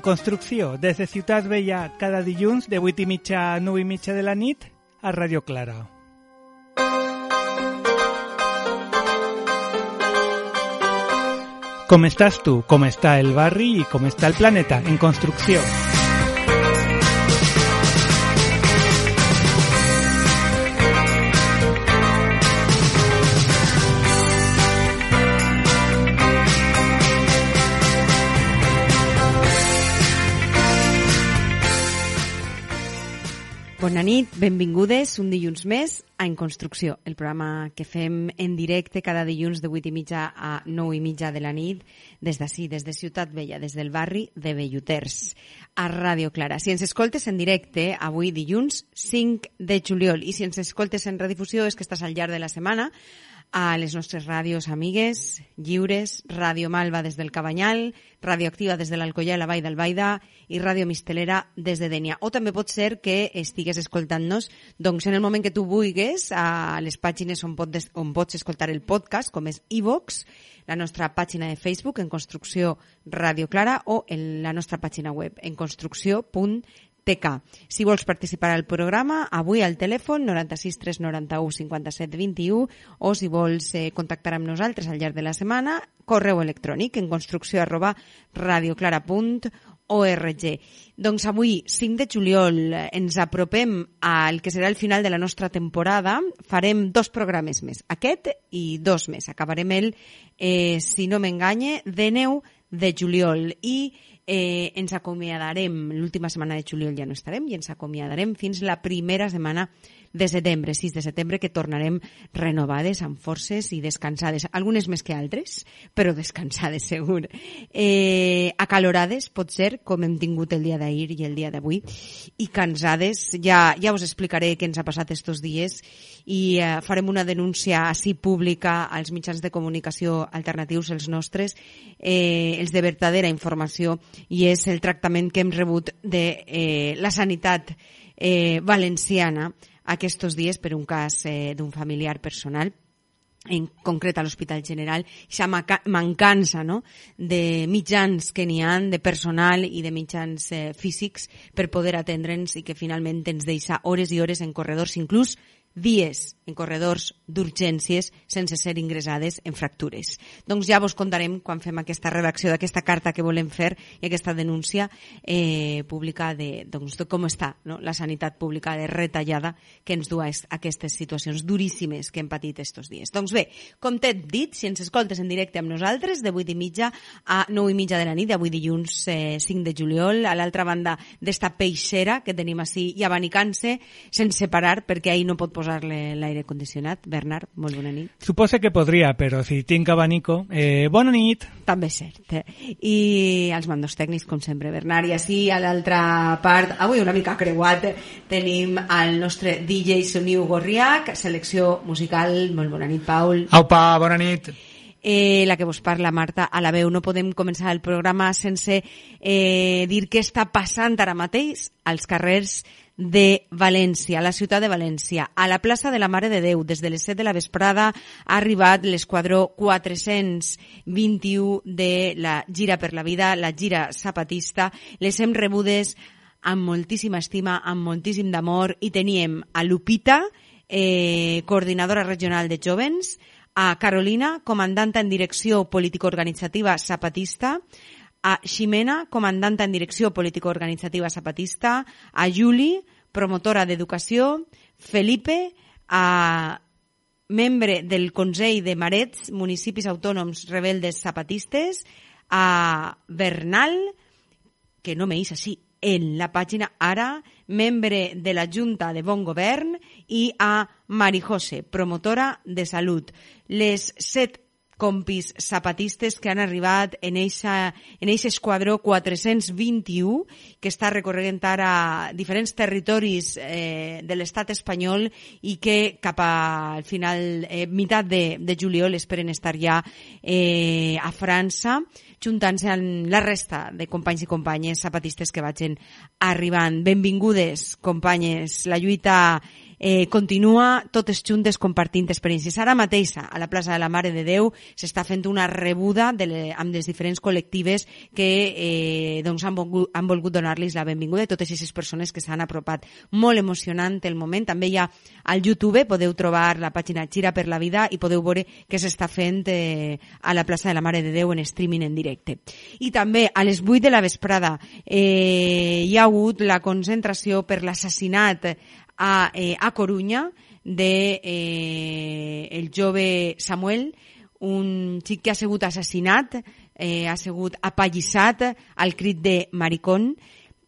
En construcció, des de Ciutat Vella, cada dilluns de 8 i mitja a 9 i mitja de la nit a Ràdio Clara. Com estàs tu, com està el barri i com està el planeta en construcció. Bona nit, benvingudes un dilluns més a En Construcció, el programa que fem en directe cada dilluns de 8 i mitja a 9 i mitja de la nit des d'ací, des de Ciutat Vella, des del barri de Belluters, a Ràdio Clara. Si ens escoltes en directe, avui dilluns 5 de juliol, i si ens escoltes en redifusió és que estàs al llarg de la setmana, a les nostres ràdios amigues, lliures, Ràdio Malva des del Cabanyal, Radioactiva des de l'Alcoyà i la Vall d'Albaida i Ràdio Mistelera des de Dènia. O també pot ser que estigues escoltant-nos doncs, en el moment que tu vulguis a les pàgines on, pot, on pots escoltar el podcast, com és iVox, la nostra pàgina de Facebook en Construcció Ràdio Clara o en la nostra pàgina web en construcció.com TK. Si vols participar al programa, avui al telèfon 96 391 57 21 o si vols eh, contactar amb nosaltres al llarg de la setmana, correu electrònic en construcció arroba radioclara.org. Doncs avui, 5 de juliol, ens apropem al que serà el final de la nostra temporada. Farem dos programes més, aquest i dos més. Acabarem el, eh, si no m'enganye, de 9 de juliol i eh, ens acomiadarem, l'última setmana de juliol ja no estarem, i ens acomiadarem fins la primera setmana de setembre, 6 de setembre, que tornarem renovades, amb forces i descansades, algunes més que altres, però descansades segur. Eh, acalorades, pot ser, com hem tingut el dia d'ahir i el dia d'avui, i cansades, ja, ja us explicaré què ens ha passat estos dies, i eh, farem una denúncia així pública als mitjans de comunicació alternatius, els nostres, eh, els de verdadera informació, i és el tractament que hem rebut de eh, la sanitat eh, valenciana aquests dies per un cas eh, d'un familiar personal en concret a l'Hospital General, aquesta mancança no? de mitjans que n'hi han, de personal i de mitjans eh, físics per poder atendre'ns i que finalment ens deixa hores i hores en corredors, inclús dies en corredors d'urgències sense ser ingressades en fractures. Doncs ja vos contarem quan fem aquesta redacció d'aquesta carta que volem fer i aquesta denúncia eh, pública de, doncs, de com està no? la sanitat pública de retallada que ens du a aquestes situacions duríssimes que hem patit estos dies. Doncs bé, com t'he dit, si ens escoltes en directe amb nosaltres, de 8 i mitja a 9 i mitja de la nit, d'avui dilluns eh, 5 de juliol, a l'altra banda d'esta peixera que tenim així i abanicant-se sense parar perquè ahir no pot posar-le l'aire condicionat. Bernard, molt bona nit. Suposa que podria, però si tinc abanico... Eh, bona nit. També és cert. Eh? I els mandos tècnics, com sempre, Bernard. I així, a l'altra part, avui una mica creuat, tenim el nostre DJ Soniu Gorriac, selecció musical. Molt bona nit, Paul. Aupa, bona nit. Eh, la que vos parla, Marta, a la veu. No podem començar el programa sense eh, dir què està passant ara mateix als carrers de València, la ciutat de València. A la plaça de la Mare de Déu, des de les 7 de la vesprada, ha arribat l'esquadró 421 de la Gira per la Vida, la Gira Zapatista. Les hem rebudes amb moltíssima estima, amb moltíssim d'amor, i teníem a Lupita, eh, coordinadora regional de jovens, a Carolina, comandanta en direcció político-organitzativa zapatista, a Ximena, comandanta en direcció político-organitzativa zapatista, a Juli, promotora d'educació, Felipe, a membre del Consell de Marets, municipis autònoms rebeldes zapatistes, a Bernal, que no m'eix així, en la pàgina ara, membre de la Junta de Bon Govern, i a Mari José, promotora de salut. Les set compis zapatistes que han arribat en eixa, en eixa esquadró 421 que està recorrent ara diferents territoris eh, de l'estat espanyol i que cap al final, eh, meitat de, de juliol, esperen estar ja eh, a França juntant-se amb la resta de companys i companyes zapatistes que vagin arribant. Benvingudes, companyes. La lluita eh, continua totes juntes compartint experiències. Ara mateix, a la plaça de la Mare de Déu, s'està fent una rebuda de amb les diferents col·lectives que eh, doncs han volgut, han volgut donar-los la benvinguda a totes aquestes persones que s'han apropat. Molt emocionant el moment. També hi ha al YouTube, podeu trobar la pàgina Xira per la Vida i podeu veure què s'està fent eh, a la plaça de la Mare de Déu en streaming en directe. I també a les 8 de la vesprada eh, hi ha hagut la concentració per l'assassinat a, eh, a Corunya de eh, el jove Samuel, un xic que ha sigut assassinat, eh, ha sigut apallissat al crit de maricón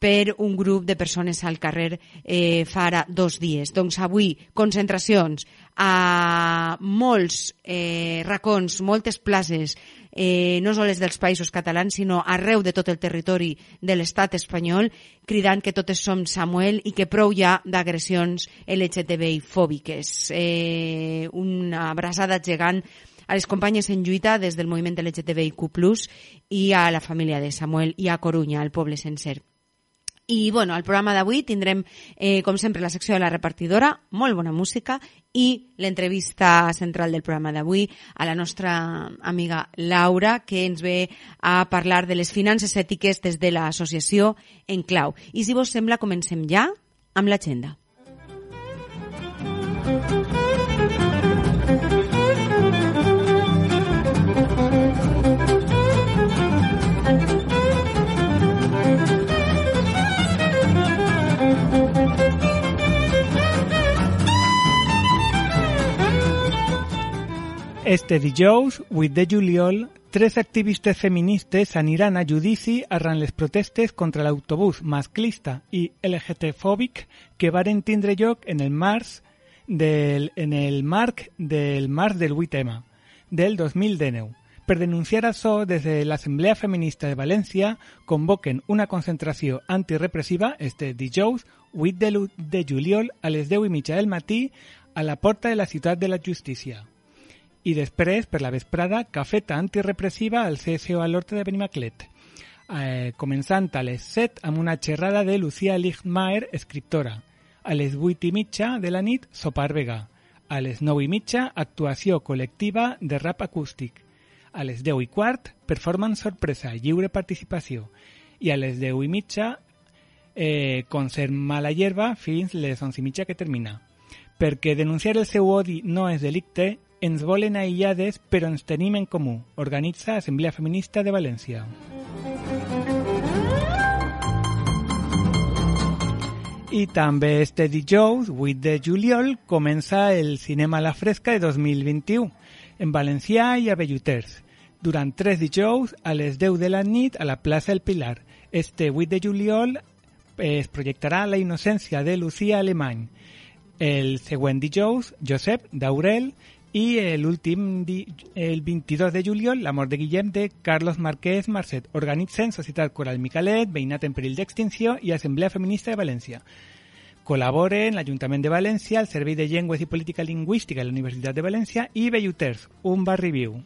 per un grup de persones al carrer eh, fa ara dos dies. Doncs avui concentracions a molts eh, racons, moltes places eh, no sols dels països catalans, sinó arreu de tot el territori de l'estat espanyol, cridant que totes som Samuel i que prou ja d'agressions LGTBI fòbiques. Eh, una abraçada gegant a les companyes en lluita des del moviment LGTBIQ+, i a la família de Samuel i a Corunya, al poble sencer. I, bueno, al programa d'avui tindrem, eh, com sempre, la secció de la repartidora, molt bona música, i l'entrevista central del programa d'avui a la nostra amiga Laura, que ens ve a parlar de les finances ètiques des de l'associació en clau. I si vos sembla, comencem ja amb l'agenda. Este dijous, 8 de juliol, tres activistes feministes aniran a judici arran les protestes contra l'autobús masclista i LGT-fòbic que varen tindre lloc en el març del, en el marc del març del 8M del 2019. Per denunciar això, des de l'Assemblea Feminista de València convoquen una concentració antirepressiva este dijous 8 de, de juliol a les 10 i mitja del matí a la porta de la ciutat de la justícia i després, per la vesprada, cafeta antirepressiva al CSO a l'Horta de Benimaclet, eh, començant a les 7 amb una xerrada de Lucía Lichtmaer, escriptora. A les 8 i mitja de la nit, sopar vegà. A les 9 i mitja, actuació col·lectiva de rap acústic. A les 10 i quart, performance sorpresa, lliure participació. I a les 10 i mitja, eh, concert mala hierba fins les 11 i que termina. Perquè denunciar el seu odi no és delicte, ens volen aïllades però ens tenim en comú. Organitza Assemblea Feminista de València. I també este dijous, 8 de juliol, comença el Cinema a la Fresca de 2021 en Valencià i a Belluters. Durant tres dijous, a les 10 de la nit, a la plaça El Pilar. Este 8 de juliol es projectarà La innocència de Lucía Alemany. El següent dijous, Josep Daurel i l'últim, el 22 de juliol, la mort de Guillem de Carlos Marquès Marcet. Organitzen Societat Coral Micalet, Veïnat en perill d'extinció i Assemblea Feminista de València. Col·laboren l'Ajuntament de València, el Servei de Llengües i Política Lingüística de la Universitat de València i Belluters, un barri viu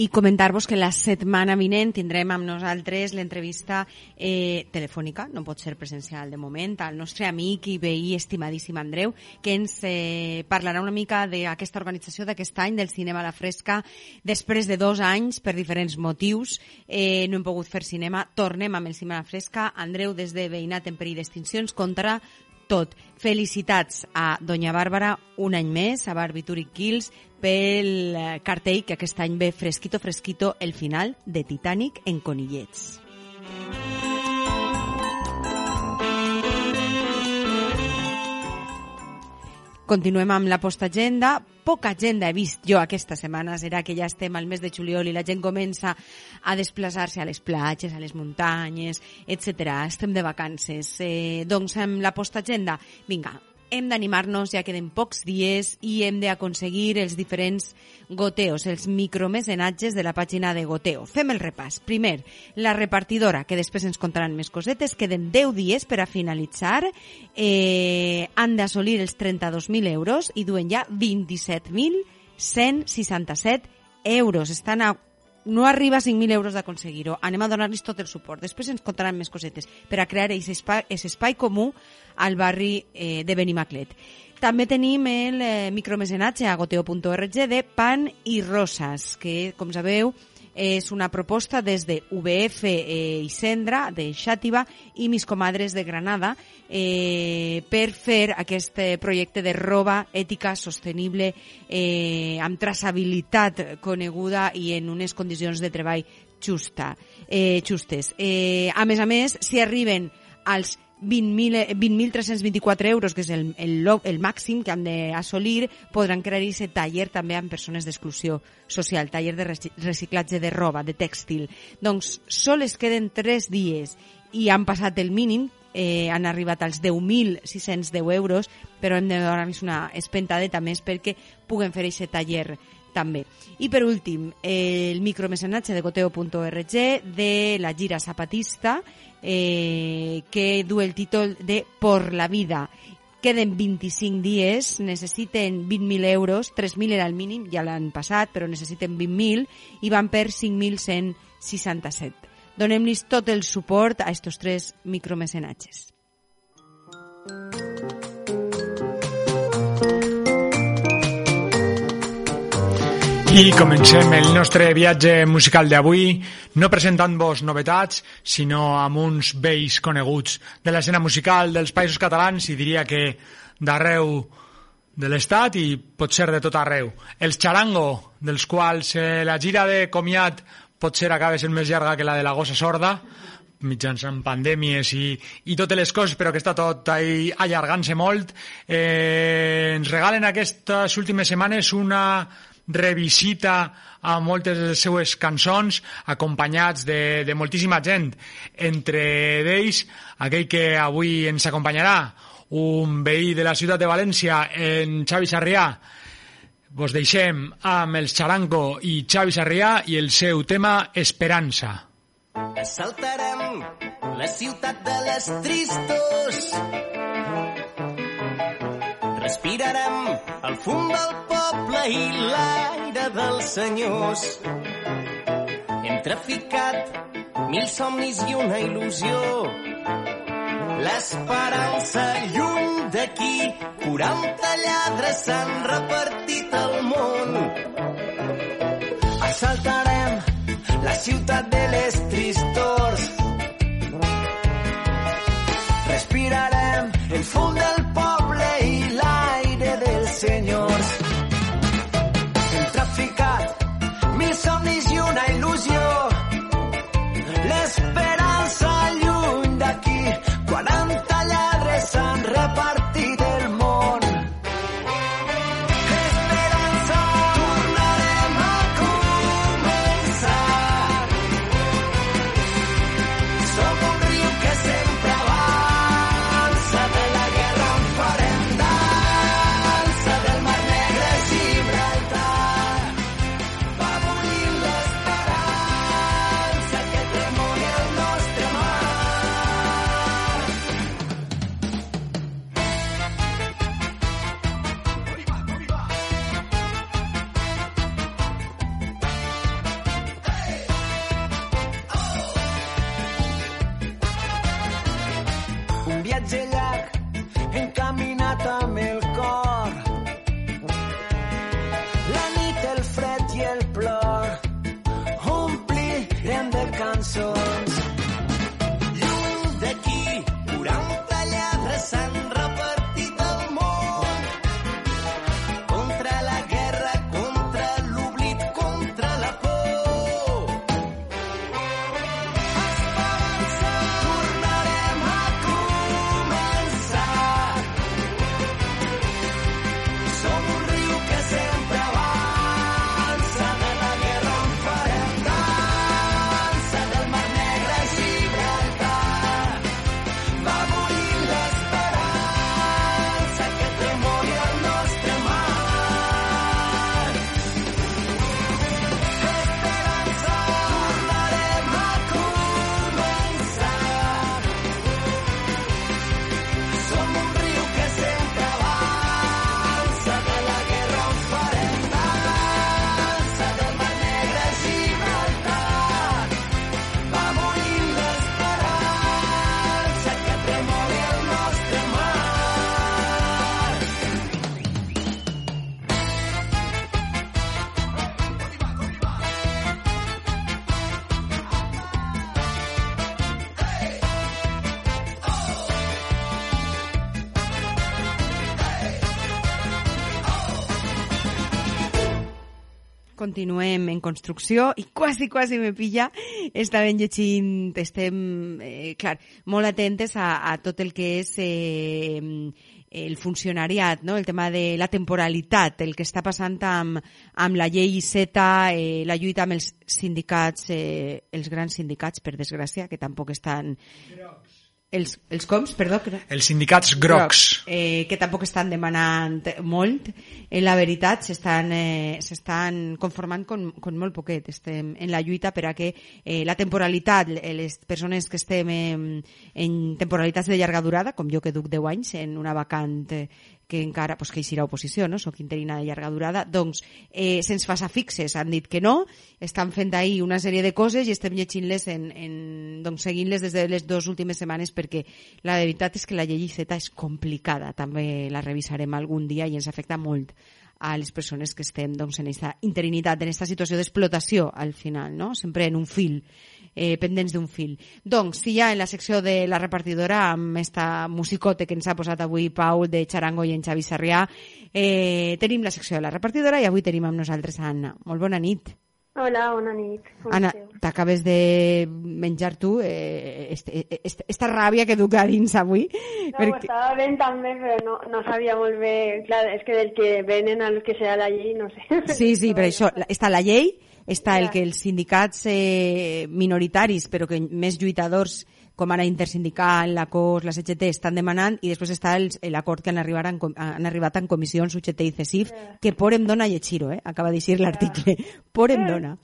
i comentar-vos que la setmana vinent tindrem amb nosaltres l'entrevista eh, telefònica, no pot ser presencial de moment, al nostre amic i veí estimadíssim Andreu, que ens eh, parlarà una mica d'aquesta organització d'aquest any del cinema a la fresca. Després de dos anys, per diferents motius, eh, no hem pogut fer cinema, tornem amb el cinema a la fresca. Andreu, des de Veïnat en perill d'extincions, contarà tot. Felicitats a Doña Bàrbara un any més, a Barbitúric Kills, pel eh, cartell que aquest any ve fresquito, fresquito, el final de Titanic en Conillets. Continuem amb la postagenda. poca gent he vist jo aquesta setmana serà que ja estem al mes de juliol i la gent comença a desplaçar-se a les platges, a les muntanyes, etc. Estem de vacances. Eh, doncs amb la postagenda, vinga, hem d'animar-nos, ja queden pocs dies i hem d'aconseguir els diferents goteos, els micromecenatges de la pàgina de Goteo. Fem el repàs. Primer, la repartidora, que després ens contaran més cosetes, queden 10 dies per a finalitzar, eh, han d'assolir els 32.000 euros i duen ja 27.167 euros. Estan a no arriba a 5.000 euros d'aconseguir-ho. Anem a donar-los tot el suport. Després ens contaran més cosetes per a crear aquest espai, espai comú al barri eh, de Benimaclet. També tenim el eh, micromecenatge a goteo.org de Pan i Rosas, que, com sabeu, és una proposta des de VF eh, i Sendra, de Xàtiva, i Mis Comadres de Granada, eh, per fer aquest eh, projecte de roba ètica, sostenible, eh, amb traçabilitat coneguda i en unes condicions de treball justa, eh, justes. Eh, a més a més, si arriben als 20.324 20 euros, que és el, el, el màxim que han d'assolir, podran crear aquest taller també amb persones d'exclusió social, taller de reciclatge de roba, de tèxtil. Doncs sols queden 3 dies i han passat el mínim, eh, han arribat als 10.610 euros, però hem de donar-los una espentadeta més perquè puguen fer aquest taller també. I per últim, el micromecenatge de goteo.org de la gira zapatista eh, que du el títol de Por la vida. Queden 25 dies, necessiten 20.000 euros, 3.000 era el mínim, ja l'han passat, però necessiten 20.000 i van per 5.167. Donem-los tot el suport a estos tres micromecenatges. I comencem el nostre viatge musical d'avui, no presentant-vos novetats, sinó amb uns vells coneguts de l'escena musical dels països catalans i diria que d'arreu de l'estat i pot ser de tot arreu. Els Charango, dels quals eh, la gira de comiat potser acaba sent més llarga que la de la gossa sorda, mitjançant pandèmies i, i totes les coses, però que està tot allargant-se molt. Eh, ens regalen aquestes últimes setmanes una revisita a moltes de les seues cançons acompanyats de, de moltíssima gent. Entre d'ells, aquell que avui ens acompanyarà, un veí de la ciutat de València, en Xavi Sarrià. Vos deixem amb els Charanco i Xavi Sarrià i el seu tema Esperança. Assaltarem la ciutat de les tristos Respirarem el fum del poble i l'aire dels senyors. Hem traficat mil somnis i una il·lusió. L'esperança lluny d'aquí, 40 lladres s'han repartit al món. Assaltarem la ciutat de les continuem en construcció i quasi, quasi me pilla. Estàvem llegint, estem, eh, clar, molt atentes a, a tot el que és eh, el funcionariat, no? el tema de la temporalitat, el que està passant amb, amb la llei Z, eh, la lluita amb els sindicats, eh, els grans sindicats, per desgràcia, que tampoc estan... Grocs els, els coms, perdó. Els sindicats grocs. grocs eh, que tampoc estan demanant molt. En la veritat, s'estan eh, conformant con, con molt poquet. Estem en la lluita per a que eh, la temporalitat, les persones que estem en, en temporalitats de llarga durada, com jo que duc 10 anys en una vacant eh, que encara pues, que eixirà oposició, no? soc interina de llarga durada, doncs eh, se'ns fa fixes, han dit que no, estan fent ahir una sèrie de coses i estem llegint-les, en, en, doncs seguint-les des de les dues últimes setmanes perquè la veritat és que la llei Z és complicada, també la revisarem algun dia i ens afecta molt a les persones que estem doncs, en aquesta interinitat, en aquesta situació d'explotació al final, no? sempre en un fil eh, pendents d'un fil. Doncs, si ja en la secció de la repartidora, amb esta musicote que ens ha posat avui Pau de Charango i en Xavi Sarrià, eh, tenim la secció de la repartidora i avui tenim amb nosaltres a Anna. Molt bona nit. Hola, bona nit. Com Anna, t'acabes de menjar tu eh, este, este, esta ràbia que duc a dins avui. No, perquè... estava ben també, però no, no sabia molt bé... Clar, és que del que venen al que serà la llei, no sé. Sí, sí, però això, està la llei, està el que els sindicats eh, minoritaris, però que més lluitadors, com ara Intersindical, la COS, la CGT, estan demanant, i després està l'acord que han arribat, en, han arribat en comissions UGT i CESIF, que por em dona llegir-ho, eh? acaba de dir l'article, por em dona.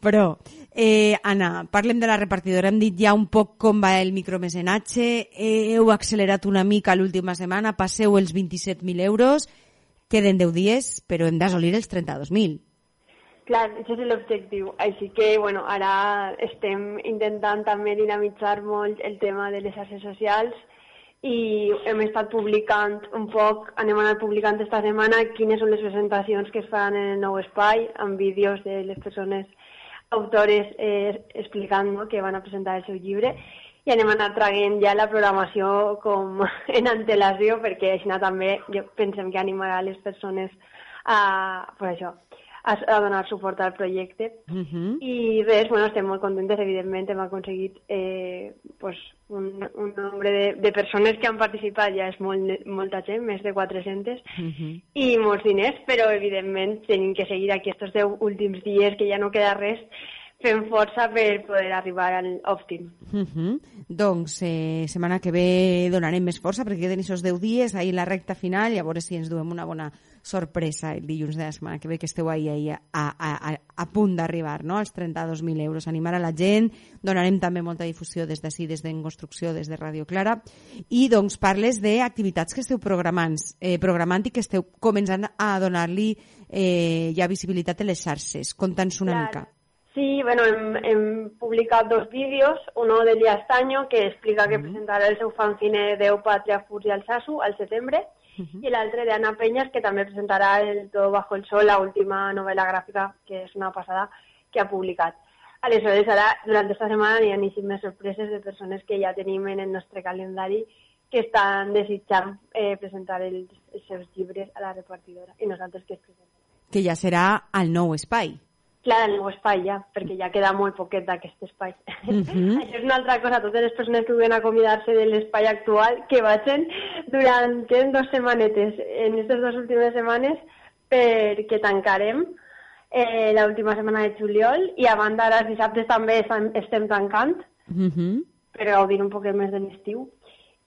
Però, eh, Anna, parlem de la repartidora. Hem dit ja un poc com va el micromecenatge, eh, heu accelerat una mica l'última setmana, passeu els 27.000 euros, queden 10 dies, però hem d'assolir els 32.000. Clar, això és l'objectiu. Així que, bueno, ara estem intentant també dinamitzar molt el tema de les xarxes socials i hem estat publicant un poc, anem anar publicant esta setmana quines són les presentacions que es fan en el nou espai, amb vídeos de les persones autores eh, explicant no, que van a presentar el seu llibre i anem anar traient ja la programació com en antelació perquè així també jo pensem que animarà les persones a, per això, a, a donar suport al projecte. Uh -huh. I res, bueno, estem molt contentes, evidentment, hem aconseguit eh, pues, un, un nombre de, de persones que han participat, ja és molt, molta gent, més de 400, uh -huh. i molts diners, però evidentment tenim que seguir aquí estos 10 últims dies, que ja no queda res, fent força per poder arribar al òptim. Uh -huh. Doncs eh, setmana que ve donarem més força perquè queden aquests 10 dies ahir la recta final i a veure si ens duem una bona sorpresa el dilluns de la setmana que ve que esteu ahir, ahir a, a, a, a punt d'arribar no? als 32.000 euros. Animar a la gent, donarem també molta difusió des d'ací, des d'en construcció, des de Ràdio Clara i doncs parles d'activitats que esteu programant, eh, programant i que esteu començant a donar-li eh, ja visibilitat a les xarxes. Conta'ns una Clar. mica. Sí, bueno, hem, hem publicat dos vídeos, uno de Lía Estaño, que explica que uh -huh. presentarà el seu fanzine Déu, Pàtria, Furs i Alsasu al setembre, uh -huh. i l'altre d'Anna Penyas, que també presentarà el Todo bajo el sol, la última novel·la gràfica, que és una passada, que ha publicat. Aleshores, ara, durant aquesta setmana hi ha més sorpreses de persones que ja tenim en el nostre calendari que estan desitjant eh, presentar els, els seus llibres a la repartidora i nosaltres que es presentem. Que ja serà al nou espai. Clar, el nou espai ja, perquè ja queda molt poquet d'aquest espai. Uh -huh. Això és una altra cosa, totes les persones que vulguin acomiadar-se de l'espai actual, que vagin durant queden dues setmanetes, en aquestes dues últimes setmanes, perquè tancarem eh, l'última setmana de juliol i a banda ara els dissabtes també estem tancant, uh -huh. per gaudir un poquet més de l'estiu.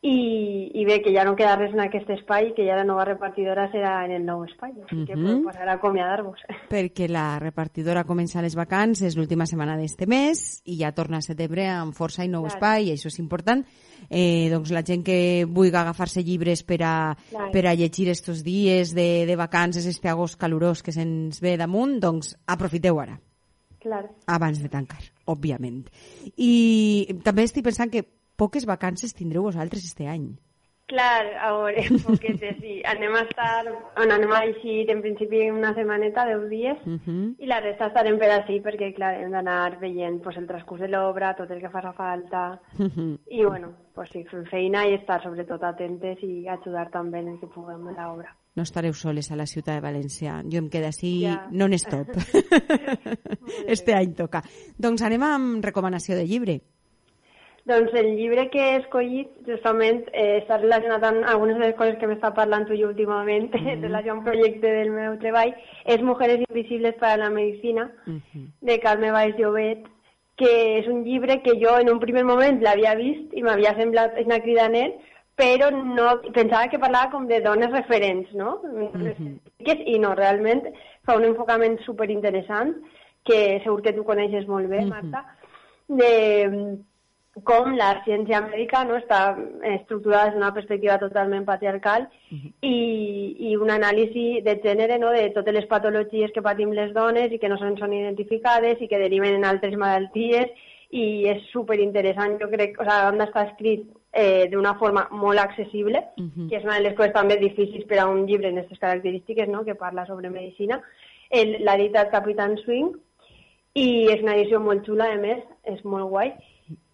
I, i bé, que ja no queda res en aquest espai, que ja la nova repartidora serà en el nou espai, així uh -huh. que podeu passar a acomiadar-vos. Perquè la repartidora comença les vacances l'última setmana d'este mes i ja torna a setembre amb força i nou Clar. espai, i això és important. Eh, doncs la gent que vulgui agafar-se llibres per a, per a llegir estos dies de, de vacances, este agost calorós que se'ns ve damunt, doncs aprofiteu ara. Clar. Abans de tancar, òbviament. I també estic pensant que poques vacances tindreu vosaltres este any. Clar, a veure, poquetes, sí. Anem a estar, on anem a eixir en principi una setmaneta, deu dies, uh -huh. i la resta estarem per així perquè, clar, hem d'anar veient pues, el transcurs de l'obra, tot el que fa falta, uh -huh. i bueno, pues sí, fent feina i estar sobretot atentes i ajudar també en el que puguem en l'obra. no estareu soles a la ciutat de València. Jo em quedo així Ja. non-stop. este any toca. Doncs anem amb recomanació de llibre. Doncs el llibre que he escollit justament eh, està relacionat amb algunes de les coses que m'està parlant tu i últimament mm -hmm. relació a un projecte del meu treball. És Mujeres invisibles para la medicina, Mm -hmm. de Carme Valls Llobet, que és un llibre que jo en un primer moment l'havia vist i m'havia semblat una cridaner, però no, pensava que parlava com de dones referents, no? Mhm. I no, realment fa un enfocament superinteressant, que segur que tu coneixes molt bé, Mhm. Marta, de com la ciència mèdica no, està estructurada des d'una perspectiva totalment patriarcal i, i un anàlisi de gènere no, de totes les patologies que patim les dones i que no són, són identificades i que deriven en altres malalties i és super interessant, jo crec, o sigui, banda està escrit eh, d'una forma molt accessible, Mhm. que és una de les coses també difícils per a un llibre en aquestes característiques, no?, que parla sobre medicina. El- L'ha editat Capitán Swing, i és una edició molt xula, a més, és molt guai,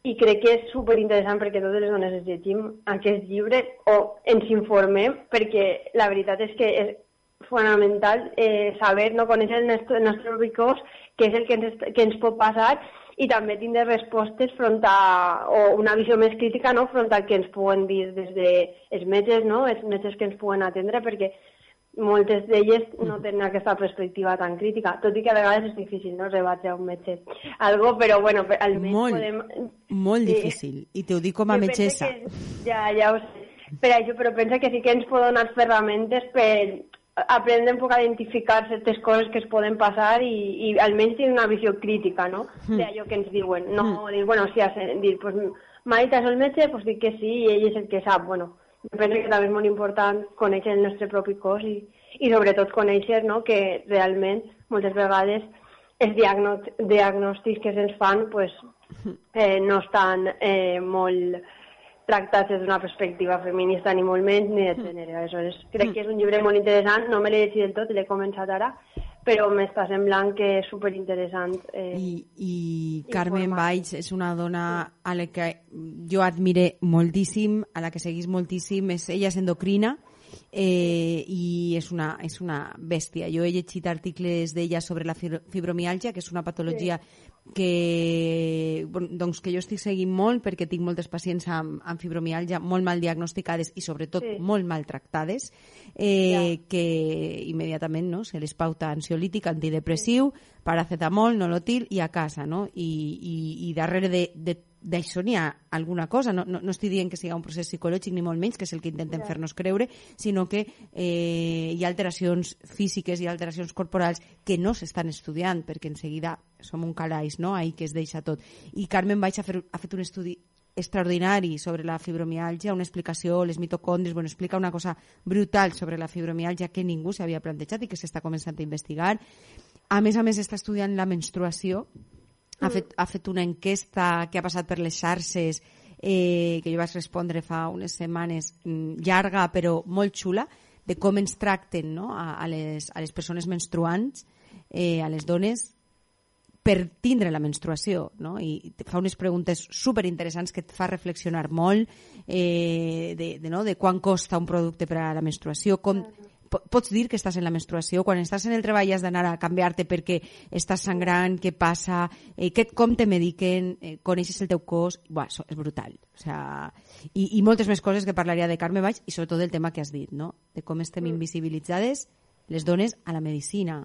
i crec que és superinteressant perquè totes les dones ens llegim aquest llibre o ens informem, perquè la veritat és que és fonamental eh, saber, no conèixer el nostre, el nostre cos, què és el que ens, que ens pot passar, i també tindre respostes front a, o una visió més crítica, no?, front al que ens puguen dir des de els metges, no?, els metges que ens puguen atendre, perquè moltes d'elles no tenen aquesta perspectiva tan crítica, tot i que a vegades és difícil, no?, rebatre a un metge algo, però bueno, almenys Molt, podem... molt Sí. difícil. I t'ho dic com a Jo metgessa. que- Ja, ja ho sé. Per això, però pensa que sí que ens pot donar ferramentes per aprendre un poc a identificar certes coses que es poden passar i, i almenys tenir una visió crítica, no?, d'allò que ens diuen. No dir, bueno, si has dit, pues, m'ha dit això el metge, pues dic que sí i ell és el que sap. Bueno, jo penso que també és molt important conèixer el nostre propi cos i, i sobretot conèixer no, que realment moltes vegades els diagnòstics que se'ns fan pues, eh, no estan eh, molt tractats des d'una perspectiva feminista ni molt menys ni de gènere. Aleshores, crec que és un llibre molt interessant, no me l'he llegit del tot, l'he començat ara, però m'està semblant que és superinteressant. Eh, I, i Carmen. Valls és una dona a la que jo admire moltíssim, a la que seguís moltíssim, és, ella és endocrina eh, i és una, és una bèstia. Jo he llegit articles d'ella sobre la fibro- fibromiàlgia, que és una patologia que, bon, doncs que jo estic seguint molt perquè tinc moltes pacients amb, amb fibromiàlgia molt mal diagnosticades i sobretot Sí. molt maltractades eh, que immediatament no, se les pauta ansiolític, antidepressiu, paracetamol, nolotil i a casa, no? I, i, i darrere de, de d'això n'hi ha alguna cosa, no, no, no estic dient que sigui un procés psicològic ni molt menys, que és el que intenten Ja. fer-nos creure, sinó que eh, hi ha alteracions físiques i alteracions corporals que no s'estan estudiant, perquè en seguida som un calaix, no?, ahí que es deixa tot. I Carmen Baix ha, fer, ha fet un estudi extraordinari sobre la fibromiàlgia, una explicació, les mitocondris, bueno, explica una cosa brutal sobre la fibromiàlgia que ningú s'havia plantejat i que s'està començant a investigar. A més a més, està estudiant la menstruació, ha fet, ha fet una enquesta que ha passat per les xarxes eh, que jo vaig respondre fa unes setmanes, mm, llarga però molt xula, de com ens tracten no? a, a, les, a les persones menstruants, eh, a les dones, per tindre la menstruació, no? I fa unes preguntes super interessants que et fa reflexionar molt eh, de, de, no? de quan costa un producte per a la menstruació, com, po- pots dir que estàs en la menstruació, quan estàs en el treball has d'anar a canviar-te perquè estàs sangrant, què passa, eh, què, com te mediquen, eh, coneixes el teu cos, Buah, això és brutal. O sea, i, I moltes més coses que parlaria de Carme Baix i sobretot del tema que has dit, no? de com estem invisibilitzades les dones a la medicina.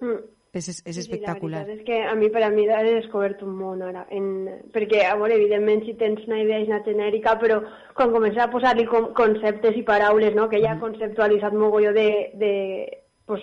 mm. És, és, Sí, sí, espectacular. La veritat és que a mi, per a mi, he descobert un món ara. En... Perquè, a veure, evidentment, si tens una idea és una genèrica, però quan comences a posar-li conceptes i paraules, no?, que ja ha conceptualitzat mogolló de, de pues,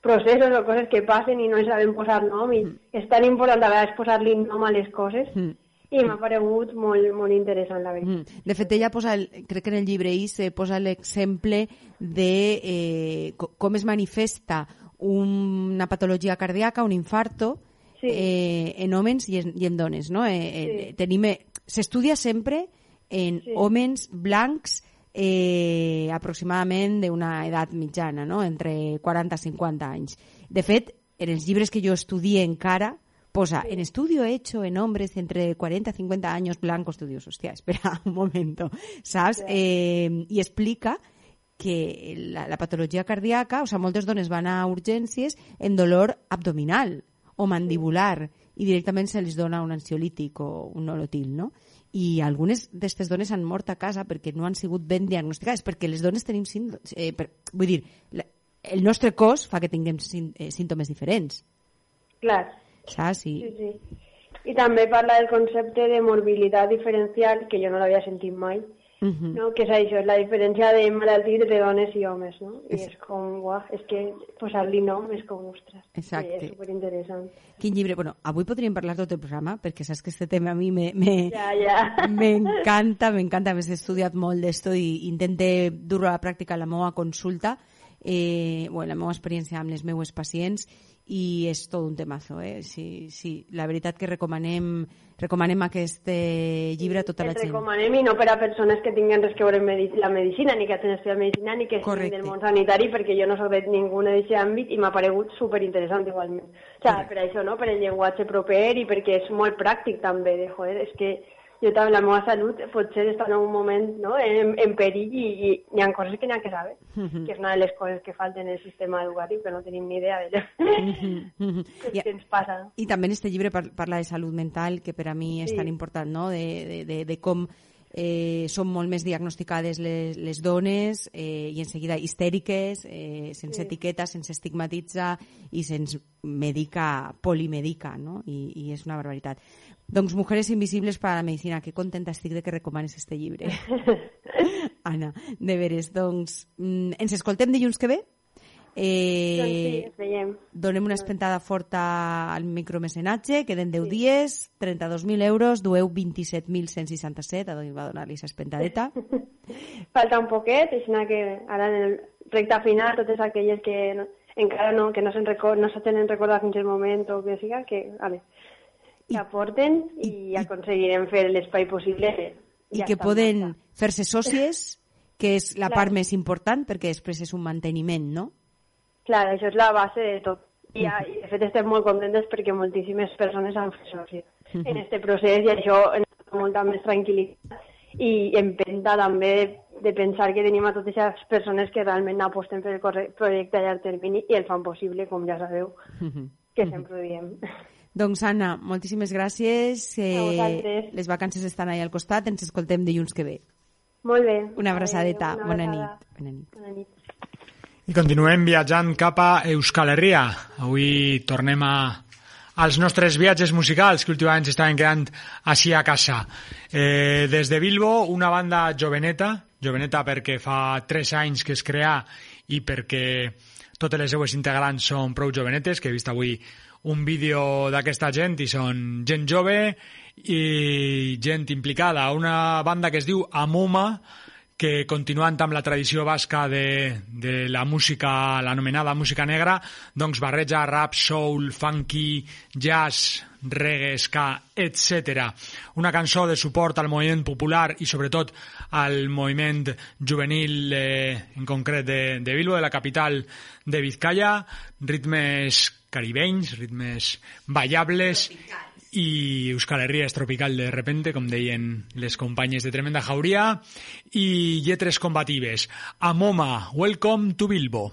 processos o coses que passen i no hi sabem posar nom, i és tan important a vegades posar-li nom a les coses, Mm. i m'ha paregut molt, molt interessant, la veritat. Mm. De fet, ella posa, el, crec que en el llibre I se posa l'exemple de eh, co- com es manifesta una patologia cardíaca, un infarto, Sí. eh, en homes i en, i en dones. No? Eh, eh, Sí. tenim, eh, S'estudia sempre en Sí. homes blancs eh, aproximadament d'una edat mitjana, no? entre 40 i 50 anys. De fet, en els llibres que jo estudie encara, posa en estudio hecho en hombres entre 40 y 50 años blancos. Tu dius, hòstia, espera un momento, saps? Eh, I explica que la, la patologia cardíaca, o sigui, moltes dones van a urgències en dolor abdominal o mandibular i directament se les dona un ansiolític o un nolotil, no? I algunes d'aquestes dones han mort a casa perquè no han sigut ben diagnosticades, perquè les dones tenim símptomes... Eh, per, vull dir, la, el nostre cos fa que tinguem eh, símptomes diferents. Clar. Saps? I... Sí, sí. I també parla del concepte de morbilitat diferencial, que jo no l'havia sentit mai, Uh -huh. no? que és això, és la diferència de malalties de dones i homes, no? I és com, uah, és que posar-li nom és com, ostres, Exacte. És superinteressant. Quin llibre? Bueno, avui podríem parlar tot el programa, perquè saps que este tema a mi me, me, Ja, ja. m'encanta, m'encanta. A més, he estudiat molt d'esto i intente dur-ho a la pràctica a la meva consulta, eh, bueno, la meva experiència amb les meues pacients, i és tot un temazo, eh? Sí, sí, la veritat que recomanem, recomanem aquest eh, llibre a tota la gent. recomanem i no per a persones que tinguen res que veure amb la medicina, ni que hagin estudiat medicina, ni que siguin del món sanitari, perquè jo no soc de ningú d'aquest àmbit i m'ha paregut superinteressant igualment. O sigui, per això, no?, per el llenguatge proper i perquè és molt pràctic també, de, joder, és que jo també, la meva salut potser està en un moment no, en, en perill i, i hi ha coses que n'hi ha que saber, que és una de les coses que falten en el sistema educatiu, que no tenim ni idea de Mhm. què I- que ens passa. I també en este llibre par- parla de salut mental, que per a mi és Sí. tan important, no? de, de, de, de com eh, són molt més diagnosticades les, les dones eh, i en seguida histèriques, eh, sense Sí. etiqueta, sense estigmatitzar i sense medica, polimedica, no? I, i és una barbaritat. Doncs Mujeres Invisibles para la Medicina, que contenta estic de que recomanes este llibre. Anna, de veres, doncs mm, ens escoltem dilluns que ve? Eh, doncs sí, ens veiem. donem una espentada forta al micromecenatge, queden 10 dies, 32.000 euros, dueu 27.167, a d'on va donar-li espentadeta. Falta un poquet, així que ara en el recte final, totes aquelles que no, encara no, que no se'n record, no se tenen recordat fins el moment o que siga, que, vale, que aporten i, aconseguirem fer l'espai possible. I Ja que poden fer-se sòcies, que és la Clar. part més important, perquè després és un manteniment, no? Clar, això és la base de tot. I, i de fet estem molt contentes perquè moltíssimes persones han fet soci en este procés i això ens dona molta més tranquil·litat i empenta també de pensar que tenim a totes aquestes persones que realment aposten per el projecte a llarg termini i el fan possible, com ja sabeu, que sempre ho diem. Doncs, Anna, moltíssimes gràcies. Eh, les vacances estan ahí al costat, ens escoltem dilluns que ve. Molt bé. Una abraçadeta. Adéu, una Bona abraçada. nit. Bona nit. Bona nit. I continuem viatjant cap a Euskal Herria. Avui tornem a, als nostres viatges musicals que últimament s'estaven quedant així a casa. Eh, des de Bilbo, una banda joveneta, joveneta perquè fa 3 anys que es crea i perquè totes les seues integrants són prou jovenetes, que he vist avui un vídeo d'aquesta gent i són gent jove i gent implicada. Una banda que es diu Amuma, que continuant amb la tradició basca de, de la música, l'anomenada música negra, doncs barreja rap, soul, funky, jazz, reggae, ska, etc. Una cançó de suport al moviment popular i sobretot al moviment juvenil, eh, en concret de, de Bilbo, de la capital de Vizcaya, ritmes caribenys, ritmes ballables, i Euskal Herria tropical de repente, com deien les companyes de Tremenda Jauria, i lletres combatives. Amoma, welcome to Bilbo.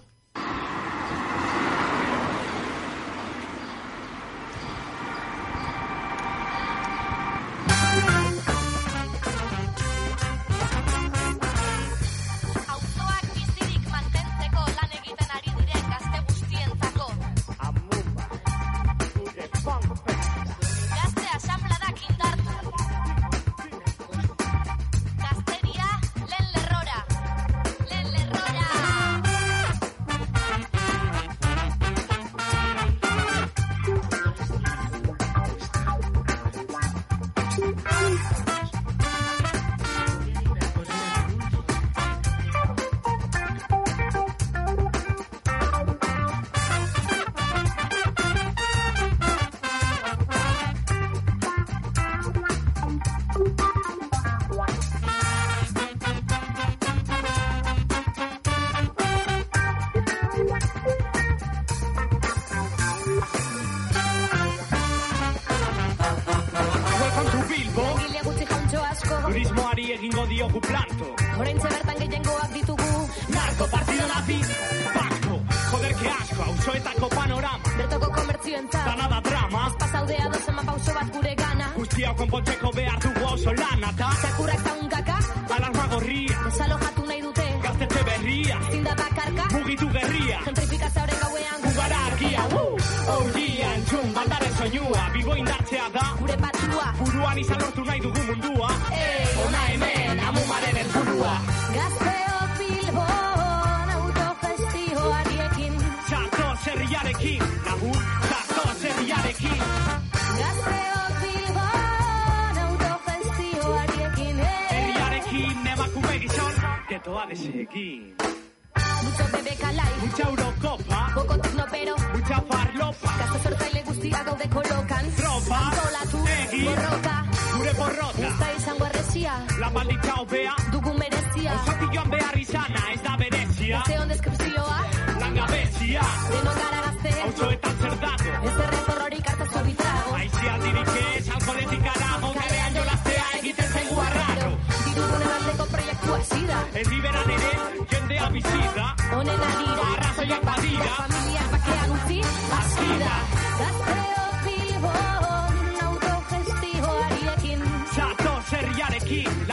ez iberan ere jendea bizida Onen adira, arrazoiak badira. Familia bakea guzti, azkida. Gazteo pilbon, autogestioarekin Zato zerriarekin,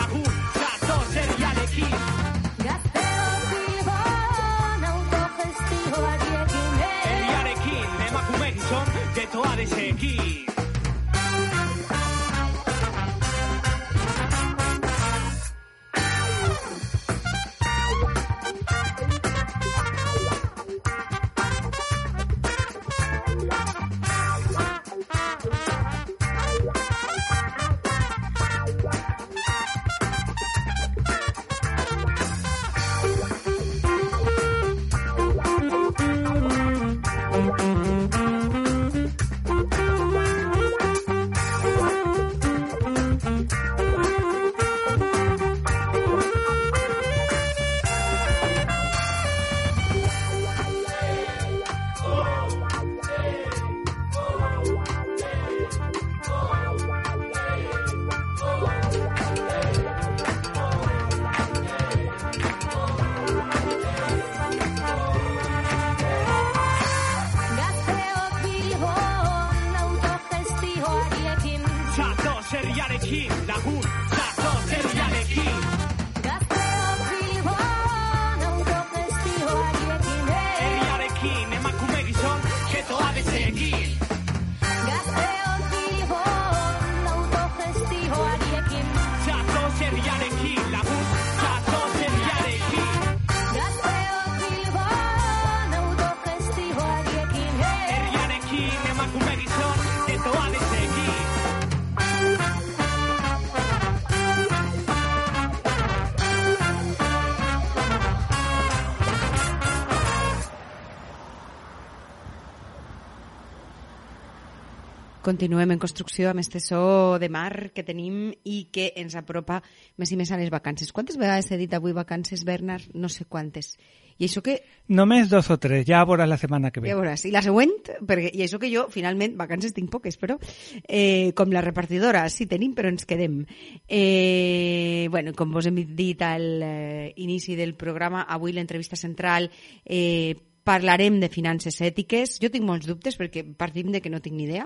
Continuem en construcció amb este so de mar que tenim i que ens apropa més i més a les vacances. Quantes vegades he dit avui vacances, Bernard? No sé quantes. I això que... Només dos o tres, ja veuràs la setmana que ve. Ja veuràs. I la següent, perquè, i això que jo, finalment, vacances tinc poques, però eh, com la repartidora, sí tenim, però ens quedem. Eh, bueno, com vos hem dit al eh, inici del programa, avui l'entrevista central eh, parlarem de finances ètiques. Jo tinc molts dubtes perquè partim de que no tinc ni idea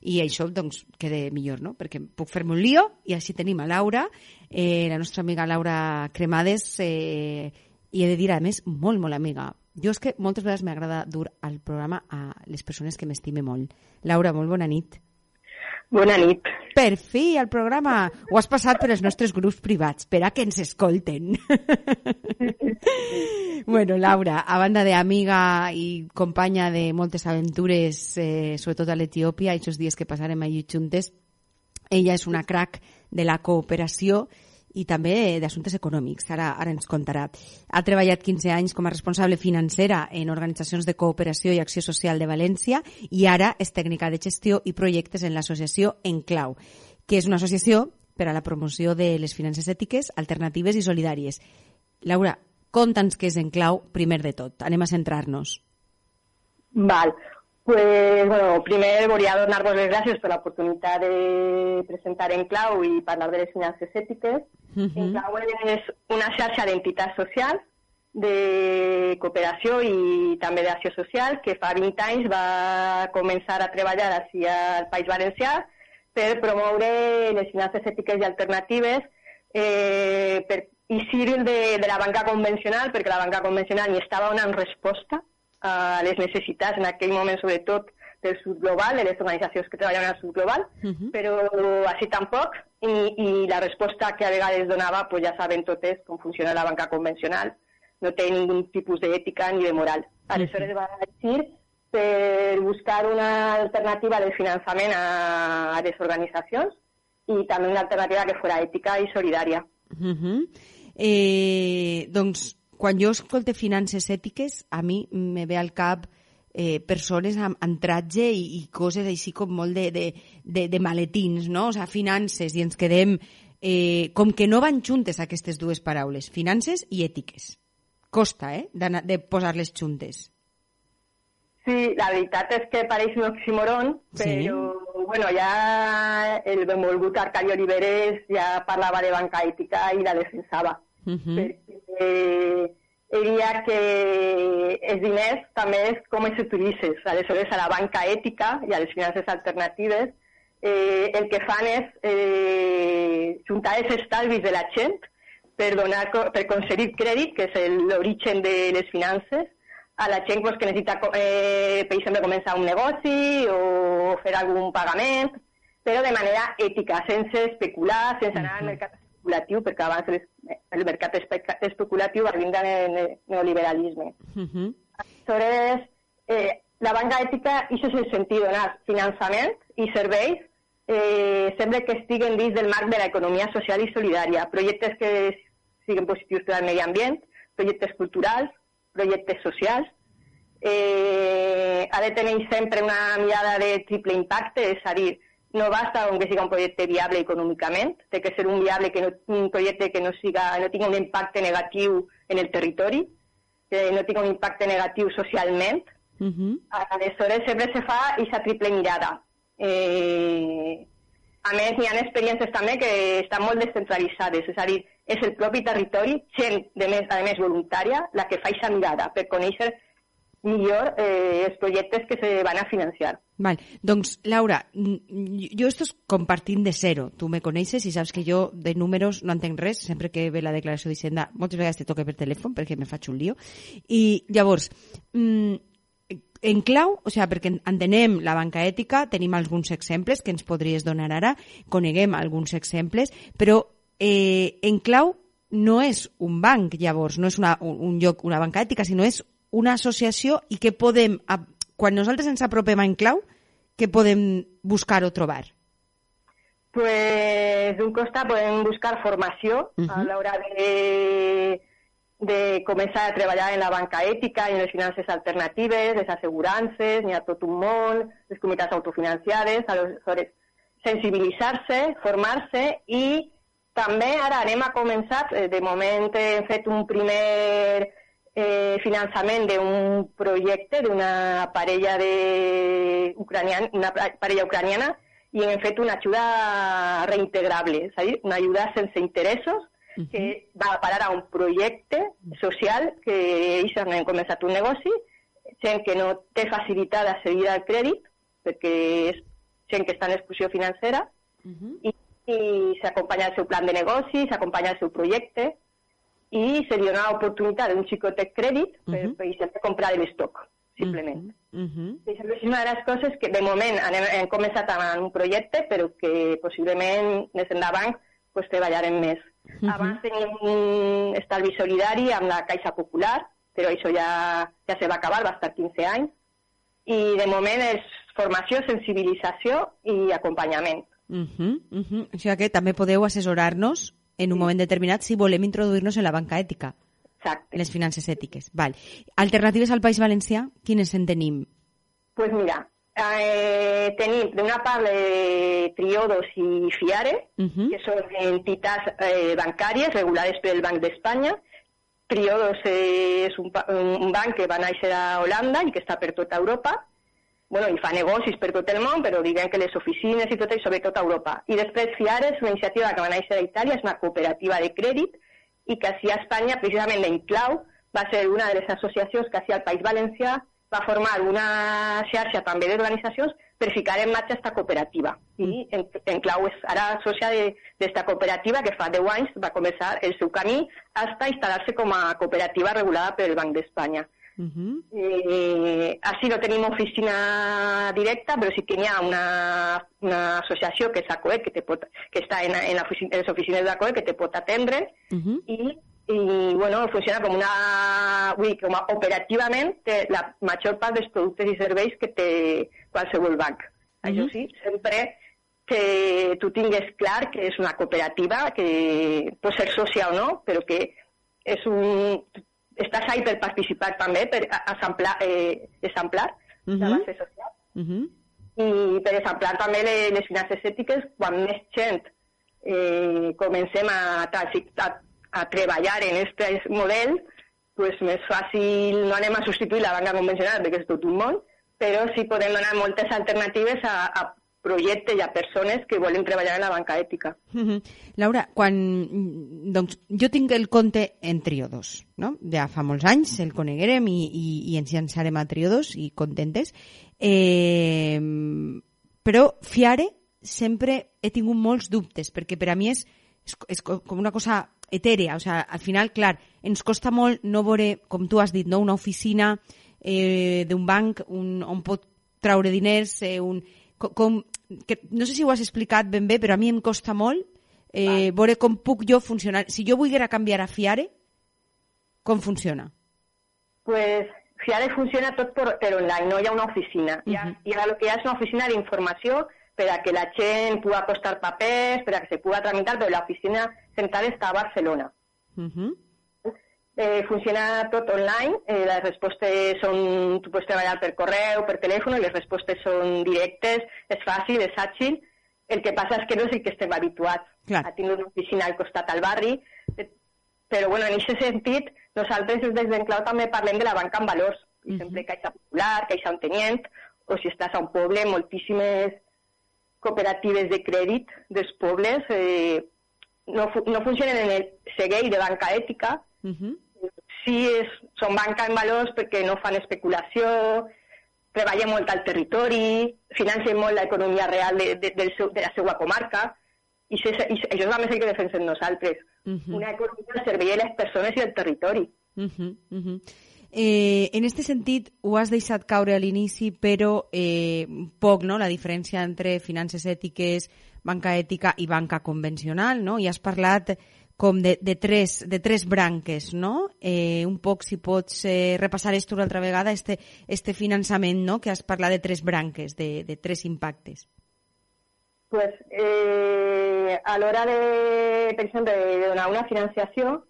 i això doncs queda millor, no? Perquè puc fer-me un lío i així tenim a Laura, eh, la nostra amiga Laura Cremades, eh, i he de dir, a més, molt, molt amiga. Jo és que moltes vegades m'agrada dur al programa a les persones que m'estime molt. Laura, molt bona nit. Bona nit. Per fi, al programa. Ho has passat per els nostres grups privats, per a que ens escolten. bueno, Laura, a banda d'amiga i companya de moltes aventures, eh, sobretot a l'Etiòpia, aquests dies que passarem allí juntes, ella és una crack de la cooperació i també d'assumptes econòmics, ara, ara ens contarà. Ha treballat 15 anys com a responsable financera en organitzacions de cooperació i acció social de València i ara és tècnica de gestió i projectes en l'associació Enclau, que és una associació per a la promoció de les finances ètiques, alternatives i solidàries. Laura, conta'ns què és Enclau primer de tot. Anem a centrar-nos. Val. Pues, bueno, primer volia donar-vos les gràcies per l'oportunitat de presentar en clau i parlar de les finances ètiques. Uh -huh. En clau és una xarxa d'entitats socials de cooperació i també d'acció social que fa 20 anys va començar a treballar així al País Valencià per promoure les finances ètiques i alternatives eh, per eixir de, de la banca convencional, perquè la banca convencional ni estava donant resposta a les necessitats en aquell moment, sobretot del sud global, de les organitzacions que treballen al sud global, Uh -huh. però així tampoc, i, i la resposta que a vegades donava, pues ja saben totes com funciona la banca convencional, no té ningú tipus d'ètica ni de moral. Aleshores va decidir per buscar una alternativa de finançament a, a les organitzacions i també una alternativa que fos ètica i solidària. Uh -huh. eh, doncs, quan jo escolte finances ètiques, a mi me ve al cap eh, persones amb, amb tratge i, i coses així com molt de, de, de, de maletins, no? O sigui, finances, i ens quedem... Eh, com que no van juntes aquestes dues paraules, finances i ètiques. Costa, eh?, d'anar- de posar-les juntes. Sí, la veritat és que pareix un oxímoron, Sí. però bueno, ja el benvolgut Arcadi Oliveres ja parlava de banca ètica i la defensava. Uh -huh. perquè ell dia que els diners també és com els utilitzes. Aleshores, a la banca ètica i a les finances alternatives eh, el que fan és eh, juntar els estalvis de la gent per, donar, per concedir crèdit, que és el- l'origen de les finances, a la gent pues, que necessita, eh, per exemple, començar un negoci o fer algun pagament, però de manera ètica, sense especular, sense anar al mercat especulatiu, perquè abans el, el mercat espe- especulatiu va vindre en el neoliberalisme. Uh -huh. Aleshores, eh, la banca ètica, això és el sentit, donar finançament i serveis eh, sempre que estiguen dins del marc de l'economia social i solidària. Projectes que siguin positius per al medi ambient, projectes culturals, projectes socials. Eh, ha de tenir sempre una mirada de triple impacte, és a dir, no basta con que siga un projecte viable econòmicament, té que ser un viable que no, un projecte que no, siga, no tingui un impacte negatiu en el territori, que no tingui un impacte negatiu socialment. Uh -huh. Aleshores, sempre se fa aquesta triple mirada. Eh, a més, hi ha experiències també que estan molt descentralitzades, és a dir, és el propi territori, gent, de més, a més voluntària, la que fa aquesta mirada per conèixer millor eh, els projectes que se van a financiar. Val. Doncs, Laura, jo esto és compartint de zero. Tu me coneixes i saps que jo de números no entenc res. Sempre que ve la declaració d'Hisenda, moltes vegades te toque per telèfon perquè me faig un lío. I llavors, mm, en clau, o sigui, perquè entenem la banca ètica, tenim alguns exemples que ens podries donar ara, coneguem alguns exemples, però eh, en clau no és un banc, llavors, no és una, un, lloc, una banca ètica, sinó és una associació i que podem, quan nosaltres ens apropem a en clau, què podem buscar o trobar? Pues d'un costat podem buscar formació uh -huh. a l'hora de, de començar a treballar en la banca ètica i en les finances alternatives, les assegurances, n'hi ha tot un món, les comunitats autofinanciades, aleshores sensibilitzar-se, formar-se i també ara anem a començar, eh, de moment hem fet un primer eh, finançament d'un projecte d'una parella de ucraniana, una pa- parella ucraniana i hem fet una ajuda reintegrable, és a dir, una ajuda sense interessos que va a parar a un projecte social que ells han començat un negoci, gent que no té facilitat d'accedir al crèdit perquè és gent que està en exclusió financera i, i s'acompanya el seu plan de negoci, s'acompanya el seu projecte i se li dona l'oportunitat d'un xicotet crèdit per, Mhm. per comprar l'estoc, simplement. Uh -huh. I això és una de les coses que de moment anem, hem començat amb un projecte però que possiblement més endavant pues, treballarem més. Mhm. Abans teníem un estalvi solidari amb la Caixa Popular, però això ja, ja se va acabar, va estar 15 anys, i de moment és formació, sensibilització i acompanyament. Uh -huh, uh -huh. O sigui que també podeu assessorar-nos en un moment determinat si volem introduir-nos en la banca ètica, Exacte. en les finances ètiques. Val. Alternatives al País Valencià, quines en tenim? pues mira, eh, tenim d'una part de Triodos i Fiare, Uh -huh. que són entitats eh, bancàries regulades pel Banc d'Espanya. Triodos eh, és un, un banc que va néixer a Holanda i que està per tota Europa. Bueno, i fa negocis per tot el món, però diguem que les oficines i tot això, sobretot a Europa. I després FIARE és una iniciativa que va néixer a Itàlia, és una cooperativa de crèdit, i que així a Espanya, precisament l'Enclau, va ser una de les associacions que així al País Valencià va formar una xarxa també d'organitzacions per ficar en marxa aquesta cooperativa. I en, Enclau és ara sòcia d'esta cooperativa que fa 10 anys va començar el seu camí fins a instal·lar-se com a cooperativa regulada pel Banc d'Espanya. Uh -huh. eh, així no tenim oficina directa, però sí que hi ha una, una associació que és ACOE, que, te pot, que està en, en, la oficina, en les oficines d'ACOE, que te pot atendre, uh -huh. i, i bueno, funciona com una... Vull dir, com a, operativament té la major part dels productes i serveis que té qualsevol banc. Uh -huh. Això sí, sempre que tu tingues clar que és una cooperativa, que pot ser sòcia o no, però que és un, estàs ahí per participar també, per exemplar, eh, exemplar uh -huh. la base social. Uh -huh. I per exemplar també les, les finances ètiques, quan més gent eh, comencem a, a, a treballar en aquest model, pues més fàcil, no anem a substituir la banca convencional perquè és tot un món, però sí podem donar moltes alternatives a, a projectes i a persones que volen treballar en la banca ètica. Mm -hmm. Laura, quan, doncs, jo tinc el compte en Triodos, no? ja fa molts anys el coneguerem i, i, i ens llançarem a Triodos i contentes, eh, però Fiare sempre he tingut molts dubtes, perquè per a mi és, és, és com una cosa etèrea, o sea, al final, clar, ens costa molt no veure, com tu has dit, no? una oficina eh, d'un banc un, on pot traure diners, eh, un, com, com que no sé si ho has explicat ben bé, però a mi em costa molt eh, veure com puc jo funcionar. Si jo volguera canviar a Fiare, com funciona? Pues Fiare funciona tot per, per online, no hi ha una oficina. Uh -huh. hi, ha, hi, ha, hi ha una oficina d'informació per a que la gent pugui apostar papers, per a que se pugui tramitar, però l'oficina central està a Barcelona. Uh -huh. Eh, funciona tot online, eh, les respostes són, tu pots treballar per correu, per telèfon, les respostes són directes, és fàcil, és àgil, el que passa és que no és el que estem habituats. Clar. a tenir una oficina al costat al barri, eh, però bueno, en aquest sentit, nosaltres des d'Enclau també parlem de la banca en valors, uh -huh. sempre Caixa Popular, Caixa Ontenient, o si estàs a un poble, moltíssimes cooperatives de crèdit dels pobles eh, no, no funcionen en el segueix de banca ètica, uh -huh sí és, són banca en valors perquè no fan especulació, treballen molt al territori, financen molt l'economia real de, de, del seu, de la seva comarca, i, se, i això és la més que defensem nosaltres. Uh -huh. Una economia al servei de les persones i del territori. Uh -huh, uh -huh. Eh, en este sentit, ho has deixat caure a l'inici, però eh, poc, no?, la diferència entre finances ètiques, banca ètica i banca convencional, no? I has parlat com de, de, tres, de tres branques, no? Eh, un poc, si pots eh, repassar esto una altra vegada, este, este finançament, no?, que has parlat de tres branques, de, de tres impactes. Pues, eh, a l'hora de, per exemple, de donar una financiació,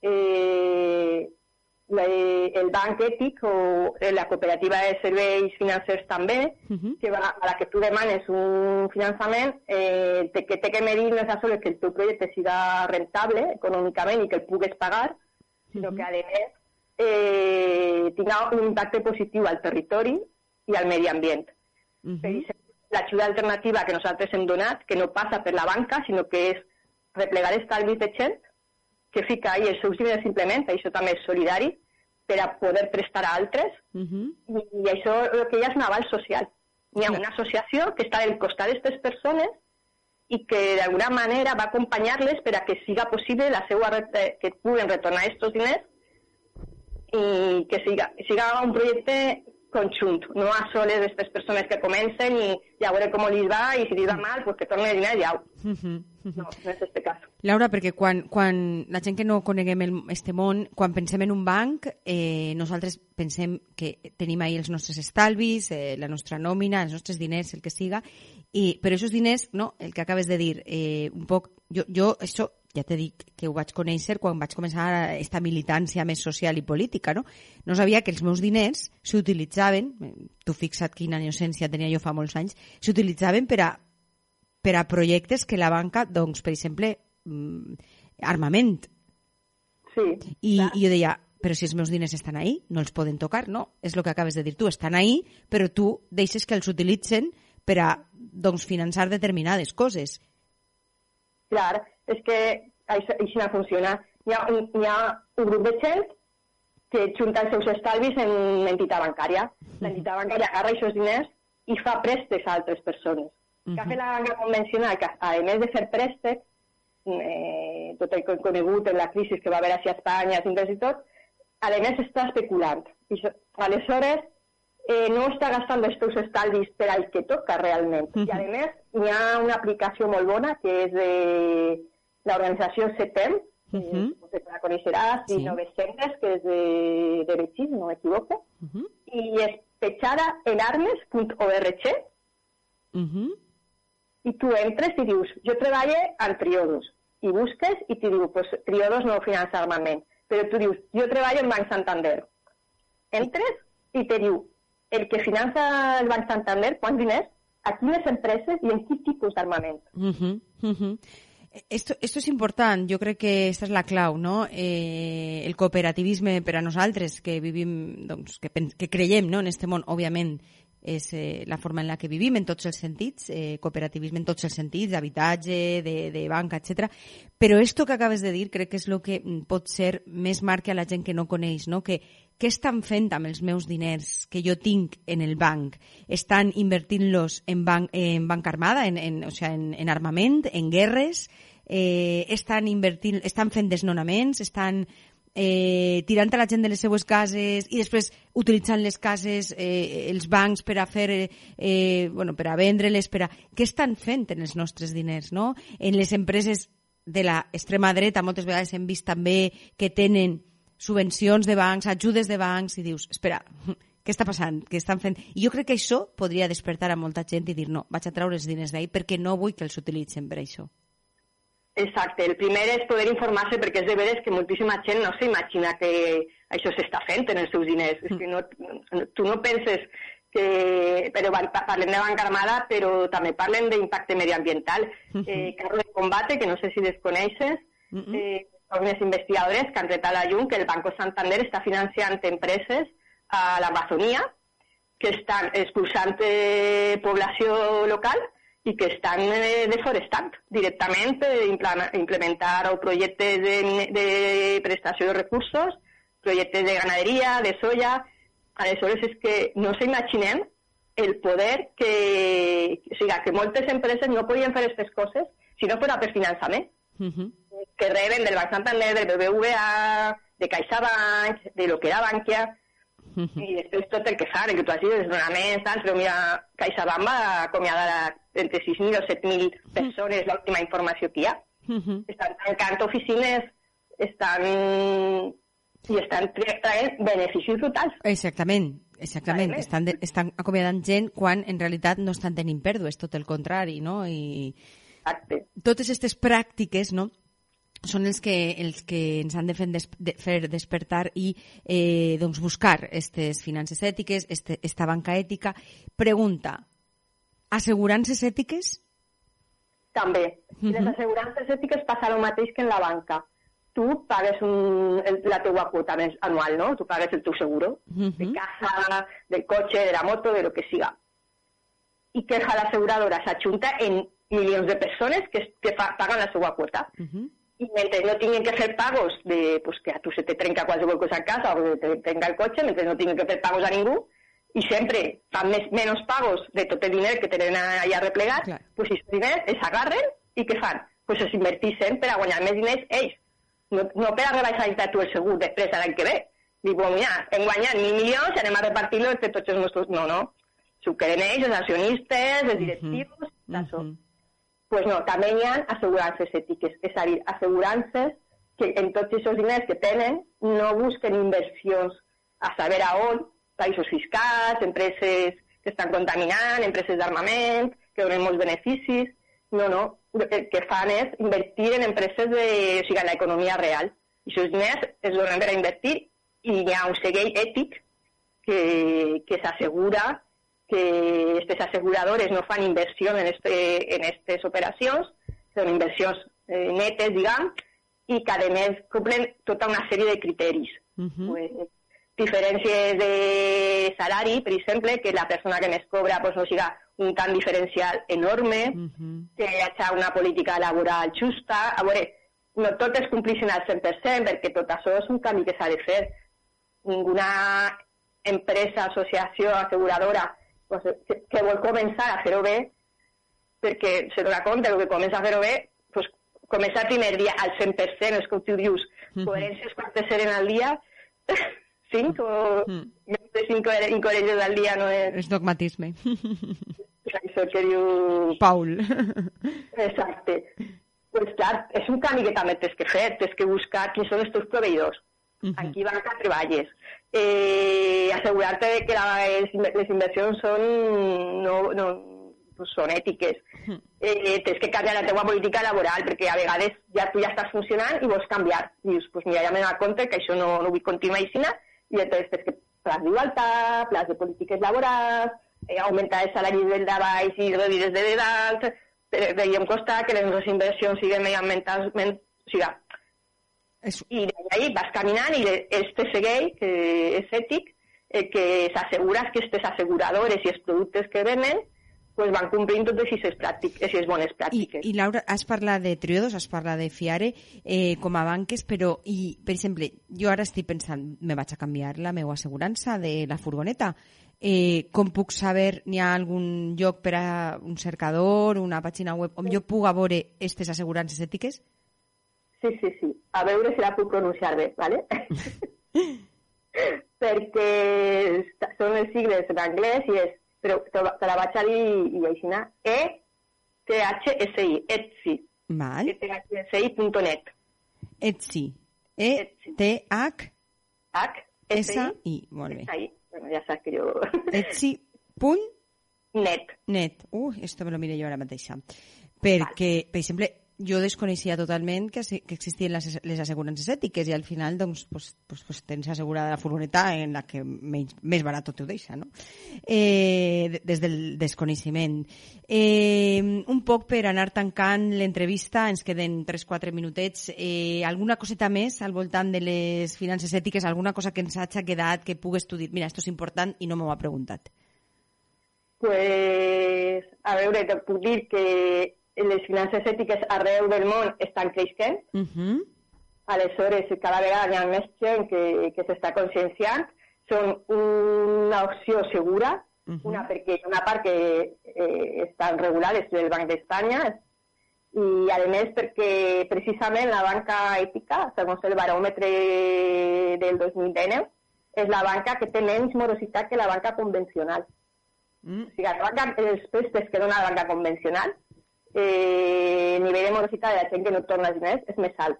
eh, el banc ètic o la cooperativa de serveis financers també, uh -huh. que va, a la que tu demanes un finançament, eh, te, que té que medir no és sols que el teu projecte siga rentable econòmicament i que el pugues pagar, sinó uh -huh. que, a més, eh, tinga un impacte positiu al territori i al medi ambient. Uh -huh. Per exemple, l'ajuda alternativa que nosaltres hem donat, que no passa per la banca, sinó que és replegar estalvis de gent, que fica ahí els seus diners simplement, això també és solidari, per a poder prestar a altres, uh -huh. i, i això el que hi ha és un aval social. Hi ha una associació que està al costat d'aquestes persones i que d'alguna manera va acompanyar-les per a que siga possible la seva que puguen retornar aquests diners i que siga, siga un projecte conjunt, no a soles d'aquestes persones que comencen i ja veure com li va i si li va mal, pues que torni el diner i au. Uh -huh. No, no és este cas. Laura, perquè quan, quan la gent que no coneguem el, este món, quan pensem en un banc, eh, nosaltres pensem que tenim ahí els nostres estalvis, eh, la nostra nòmina, els nostres diners, el que siga, i, però aquests diners, no, el que acabes de dir, eh, un poc, jo, jo això ja t'he dit que ho vaig conèixer quan vaig començar aquesta militància més social i política, no? No sabia que els meus diners s'utilitzaven, tu fixa't quina innocència tenia jo fa molts anys, s'utilitzaven per a, per a projectes que la banca, doncs, per exemple, mm, armament. Sí. I, I jo deia, però si els meus diners estan ahí, no els poden tocar, no? És el que acabes de dir tu, estan ahí, però tu deixes que els utilitzen per a doncs, finançar determinades coses. Clar, és que això, això no funciona. Hi ha, un, hi ha un grup de gent que junta els seus estalvis en entitat bancària. L'entitat bancària agarra aquests diners i fa préstecs a altres persones. Uh -huh. Que ha fet la banca convencional, que a més de fer préstecs, eh, tot el que hem conegut en la crisi que va haver així a Espanya, a i tot, a més està especulant. I aleshores, eh, no està gastant els teus estalvis per al que toca realment. Uh -huh. I a més, hi ha una aplicació molt bona que és de l'organització CETEM, uh -huh. si la coneixeràs, sí. 1900, que és de, de Betxí, no m'equivoco, uh -huh. i és petjada en armes.org, uh -huh. i tu entres i dius, jo treballo en Triodos, i busques i t'hi diu, pues, Triodos no finança armament, però tu dius, jo treballo en Banc Santander. Entres i te diu, el que finança el Banc Santander, quants diners, a quines empreses i en quin tipus d'armament. Uh -huh. Uh -huh. Esto, esto és important, jo crec que aquesta és la clau, no? Eh, el cooperativisme per a nosaltres, que vivim, doncs, que, que creiem no? en este món, òbviament, és eh, la forma en la que vivim en tots els sentits, eh, cooperativisme en tots els sentits, d'habitatge, de, de banca, etc. Però esto que acabes de dir crec que és el que pot ser més marca a la gent que no coneix, no? que què estan fent amb els meus diners que jo tinc en el banc? Estan invertint-los en, banc, en banca armada, en, en, o sea, en, en armament, en guerres, eh, estan invertint, estan fent desnonaments, estan eh, tirant a la gent de les seues cases i després utilitzant les cases, eh, els bancs per a fer, eh, bueno, per a vendre-les, per a... Què estan fent en els nostres diners, no? En les empreses de l'extrema dreta moltes vegades hem vist també que tenen subvencions de bancs, ajudes de bancs, i dius, espera, què està passant? Què estan fent? I jo crec que això podria despertar a molta gent i dir, no, vaig a treure els diners d'ahir perquè no vull que els utilitzen per això. Exacte, el primer és poder informar-se perquè és de veres que moltíssima gent no s'imagina que això s'està fent en els seus diners. Mm. És que no, tu no penses que... Però parlem de banca armada, però també parlem d'impacte mediambiental. Mm -hmm. eh, Carro de Combate, que no sé si desconeixes, mm -hmm. eh, són unes investigadores que han tret a la llum que el Banco Santander està financiant empreses a l'Amazonia que estan expulsant eh, població local i que estan eh, deforestant directament per implementar projectes de, de prestació de recursos, projectes de ganaderia, de soja... Aleshores, és que no s'imaginem el poder que... O sigui, que moltes empreses no podien fer aquestes coses si no fos per finançament. Uh -huh. Que reben del Banc Santander, del BBVA, de CaixaBank, de lo que era Bankia, i després tot el que fan, el que tu has dit, desnonaments, tal, però mira, CaixaBank va acomiadar entre 6.000 o 7.000 persones, l'última informació que hi ha. Uh -huh. Estan tancant oficines, estan i estan traient beneficis brutals. Exactament, exactament. Estan, de, estan acomiadant gent quan en realitat no estan tenint pèrdues, tot el contrari, no? I Exacte. totes aquestes pràctiques, no?, són els que, els que ens han de fer, des, de fer despertar i eh, doncs buscar aquestes finances ètiques, este, esta banca ètica. Pregunta, assegurances ètiques? També. Uh -huh. Les assegurances ètiques passa el mateix que en la banca. Tu pagues un, el, la teua quota anual, no? Tu pagues el teu seguro uh -huh. de casa, del cotxe, de la moto, de lo que siga. I que fa l'asseguradora? S'ajunta en milions de persones que, que fa, paguen la seva quota. Uh -huh y mientras no tienen que hacer pagos de pues que a tu se te trenca qualsevol cosa a casa o que te tenga el cotxe, mentre no tienen que fer pagos a ningú, i sempre fan més, menys pagos de tot el diner que tenen allà replegat, Clar. pues si diners es agarren i què fan? Pues es invertixen per a guanyar més diners ells. No, no per a rebaixar tu el segur després l'any que ve. Dic, bueno, mira, hem guanyat mil milions anem a repartir-lo entre tots els nostres... No, no. S'ho queden ells, els accionistes, els directius, uh -huh. Pues no, també hi ha assegurances ètiques, és a dir, assegurances que en tots aquests diners que tenen no busquen inversions a saber a on, països fiscals, empreses que estan contaminant, empreses d'armament, que donen molts beneficis, no, no, el que fan és invertir en empreses de, o sigui, en l'economia real. I aquests diners es donen per a invertir i hi ha un seguell ètic que, que s'assegura que aquestes asseguradores no fan inversió en, este, en aquestes operacions, són inversions eh, netes, diguem, i que a més complen tota una sèrie de criteris. Mhm. pues, diferències de salari, per exemple, que la persona que més cobra pues, no siga un camp diferencial enorme, Mhm. que hi hagi una política laboral justa. A veure, no tot es complixin al 100%, perquè tot això és un canvi que s'ha de fer. Ninguna empresa, associació, asseguradora pues, que, que vol començar a fer-ho bé, perquè se dona compte que el que comença a fer-ho bé, pues, el primer dia al 100%, és com tu dius, Mhm. coherències quantes eren al dia, 5 o Mhm. més de 5 incoherències al dia no és És dogmatisme. això que diu Paul. Exacte. Pues clar, és un canvi que també tens que fer, tens que buscar quins són els teus proveïdors, Mhm. en quin banca treballes, eh, assegurar-te de que la, les, inversions són, no, no, pues són ètiques. Eh, tens que canviar la teva política laboral, perquè a vegades ja tu ja estàs funcionant i vols canviar. I dius, pues mira, ja m'he compte que això no, no vull continuar així, i llavors tens que plans d'igualtat, plans de polítiques laborals, eh, augmentar els salaris del de baix i reduir els de dalt, però veiem costa que les nostres inversions siguin mediambientalment... O sigui, És... i d'ahí vas caminant i este segueix, que és ètic, eh, que s'assegures que aquestes asseguradores i els productes que venen pues van complint totes aquestes pràctiques, aquestes bones I, pràctiques. I Laura, has parlat de Triodos, has parlat de Fiare eh, com a banques, però, i, per exemple, jo ara estic pensant, me vaig a canviar la meva assegurança de la furgoneta. Eh, com puc saber, n'hi ha algun lloc per a un cercador, una pàgina web, on jo puga veure aquestes assegurances ètiques? Sí, sí, sí. A veure si la puc pronunciar bé, ¿vale? perquè són les sigles en anglès i és, però te, la- vaig a dir i així, E, T, H, S, I, Etsy, Val. Etsy. E, Etsy. T, H, H, S, I, I. Molt bé. bueno, ja saps que jo... Etsy. Punt Net. net. Uh, esto me lo mire jo ara mateixa. Perquè, per exemple, jo desconeixia totalment que, que existien les, les assegurances ètiques i al final doncs, pues, pues, pues tens assegurada la furgoneta en la que menys, més barat t'ho deixa, no? Eh, de- des del desconeixement. Eh, un poc per anar tancant l'entrevista, ens queden 3-4 minutets. Eh, alguna coseta més al voltant de les finances ètiques, alguna cosa que ens hagi quedat que pugues tu dir, mira, esto és important i no m'ho ha preguntat. Pues, a veure, te puc dir que les finances ètiques arreu del món estan creixent, Uh -huh. Aleshores, cada vegada hi ha més gent que, que s'està conscienciant. Són una opció segura, Mhm. una perquè una part que eh, estan regulades del Banc d'Espanya i, a més, perquè precisament la banca ètica, segons el baròmetre del 2019, és la banca que té menys morositat que la banca convencional. Mm. O sigui, la banca, els préstecs que dona la banca convencional, eh, el nivell de morositat de la gent que no torna els diners és més alt.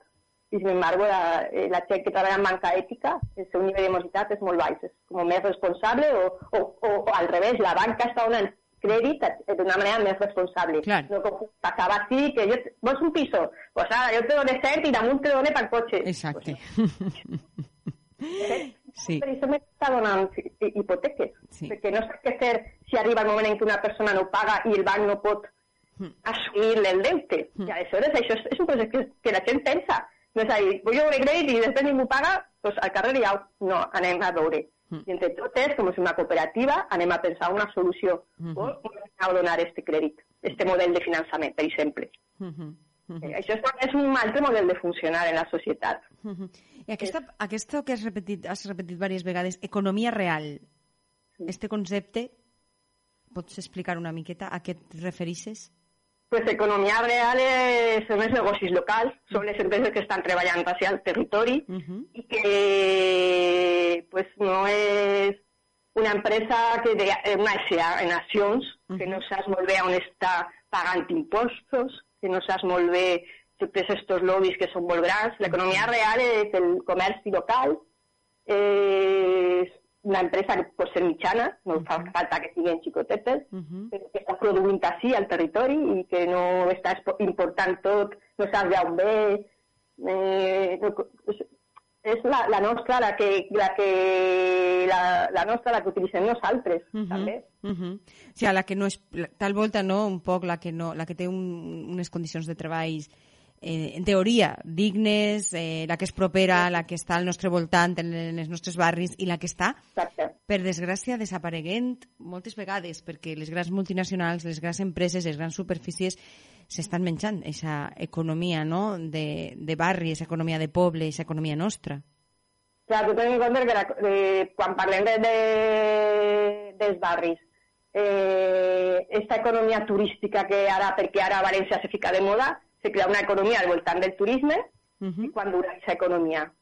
I, sin embargo, la, eh, la gent que treballa en banca ètica, el seu nivell de morositat és molt baix, és com més responsable o, o, o, o al revés, la banca està donant crèdit d'una manera més responsable. Clar. No com passava així, que jo, vols un piso? Pues ara, jo te dono cert i damunt te dono pel cotxe. Exacte. sí. Per això m'està donant hi- hipoteques, Sí. perquè no sé què fer si arriba el moment en què una persona no paga i el banc no pot. Assumir el deute. I aleshores això és, és un procés que, que la gent pensa. No és a dir, vull un crèdit i després ningú paga, doncs al carrer ha... No, anem a veure. Mm. I entre totes, com és una cooperativa, anem a pensar una solució. Mhm. O a donar este crèdit, este model de finançament, per exemple. Mhm. Mhm. Eh, Això és, és un altre model de funcionar en la societat. Mhm. I aquesta, aquesta que has repetit, has repetit diverses vegades, economia real, este concepte, pots explicar una miqueta a què et refereixes? Pues economia real és, són els negocis locals, són les empreses que estan treballant hacia el territori Mhm. i que pues, no és una empresa que de, una SA en accions, que no saps molt bé on està pagant impostos, que no saps molt bé tots aquests lobbies que són molt grans. L'economia real és el comerç local, és una empresa que pot ser mitjana, no fa falta que siguin xicotetes, Mhm. però que està produint així al territori i que no està important tot, no saps d'on ve. Eh, no, és- la, la nostra, la que, la que la, la nostra, la que utilitzem nosaltres, Mhm. també. Mhm. O sigui, la que no és, tal volta, no?, un poc la que, no, la que té un, unes condicions de treball eh, en teoria, dignes, eh, la que és propera, la que està al nostre voltant, en, en els nostres barris, i la que està, Exacte. per desgràcia, desapareguent moltes vegades, perquè les grans multinacionals, les grans empreses, les grans superfícies s'estan menjant aquesta economia no? de, de barri, aquesta economia de poble, aquesta economia nostra. Clar, tu tenim en compte que la, eh, quan parlem de, de, dels barris, eh, esta economia turística que ara, perquè ara València se fica de moda, se crea una economia al voltant del turisme, Uh -huh. i quan dura aquesta economia?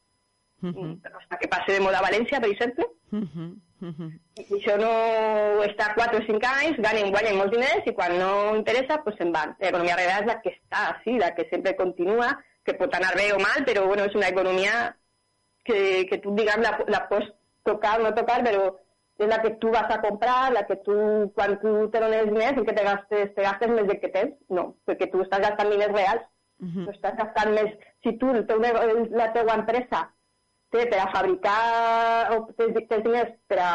Uh -huh. Hasta que passe de moda a València, per exemple, Uh -huh. Uh -huh. i això no està 4 o 5 anys, ganen, guanyen molts diners, i quan no interessa, pues se'n van. L'economia real és la que està, sí, la que sempre continua, que pot anar bé o mal, però bueno, és una economia que, que tu, diguem, la, la pots tocar o no tocar, però és la que tu vas a comprar, la que tu, quan tu te dones diners, en què te gastes, te gastes més del que tens? No, perquè tu estàs gastant diners reals. Uh -huh. Tu estàs gastant més... Si tu, el teu, la teua empresa, té per a fabricar o tens, tens diners per a,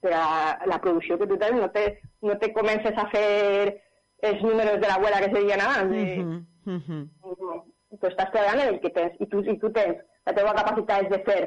per a la producció que tu tens, no te, no te comences a fer els números de l'abuela que se diuen abans. Uh Uh -huh. Uh -huh. Tu estàs treballant en el que tens i tu, i tu tens, la teva capacitat és de fer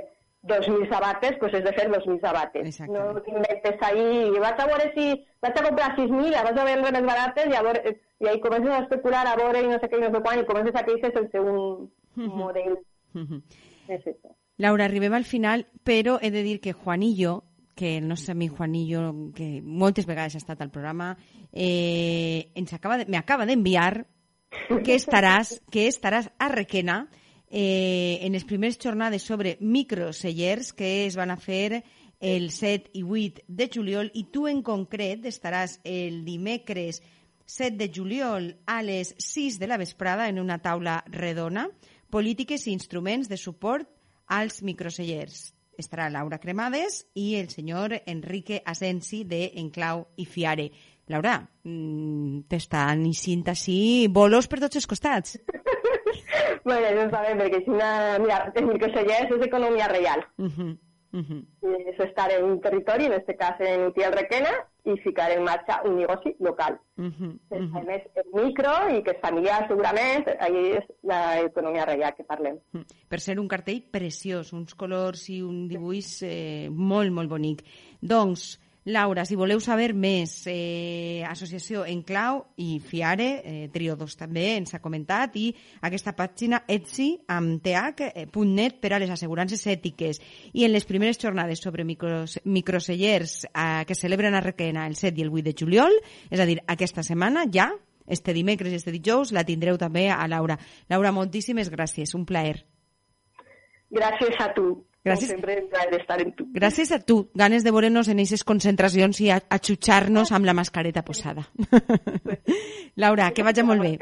2.000 sabates, doncs és de fer 2.000 sabates. No t'inventes ahí, vaig a veure si vaig a comprar 6.000, les vaig a vendre més barates i, a veure, i ahí comences a especular a veure i no sé què i no sé quan i comences a créixer sense un model. Uh -huh. És això. Laura, arribem al final, però he de dir que Juanillo, que el nostre amic Juanillo, que moltes vegades ha estat al programa, eh, ens acaba de, m'acaba d'enviar que estaràs, que estaràs a Requena eh, en les primeres jornades sobre microcellers que es van a fer el 7 i 8 de juliol i tu en concret estaràs el dimecres 7 de juliol a les 6 de la vesprada en una taula redona polítiques i instruments de suport als microcellers. Estarà Laura Cremades i el senyor Enrique Asensi de Enclau i Fiare. Laura, mm, t'estan eixint així bolos per tots els costats. bueno, ja ho sabem, perquè si una... Mira, els microcellers és economia real. Uh -huh. Uh -huh. És estar en un territori, en este cas en Utiel Requena, i ficar en marxa un negoci local. Uh -huh. Uh A -huh. més, és micro i que és familiar segurament, ahí és l'economia real que parlem. per ser un cartell preciós, uns colors i un dibuix eh, molt, molt bonic. Doncs, Laura, si voleu saber més, eh, Associació Enclau i Fiare, eh, Trio 2 també ens ha comentat, i aquesta pàgina Etsy amb th.net per a les assegurances ètiques. I en les primeres jornades sobre micros, microcellers eh, que celebren a Requena el 7 i el 8 de juliol, és a dir, aquesta setmana ja, este dimecres i este dijous, la tindreu també a Laura. Laura, moltíssimes gràcies, un plaer. Gràcies a tu. Gràcies. Sempre, plaer d'estar en tu. Gràcies a tu, ganes de veure'ns en aquestes concentracions i a, a xutxar-nos amb la mascareta posada. Laura, que vagi molt bé.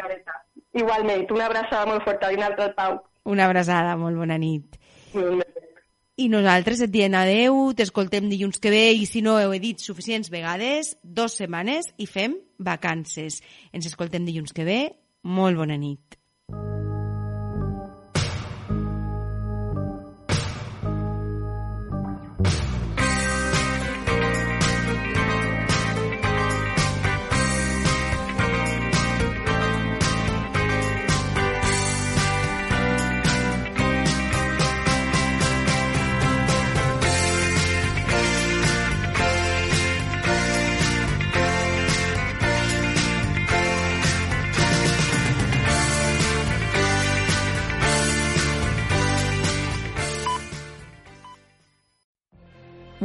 Igualment, una abraçada molt forta i una altra al Pau. Una abraçada, molt bona nit. I nosaltres et diem adeu, t'escoltem dilluns que ve i si no ho he dit suficients vegades, dos setmanes i fem vacances. Ens escoltem dilluns que ve. Molt bona nit.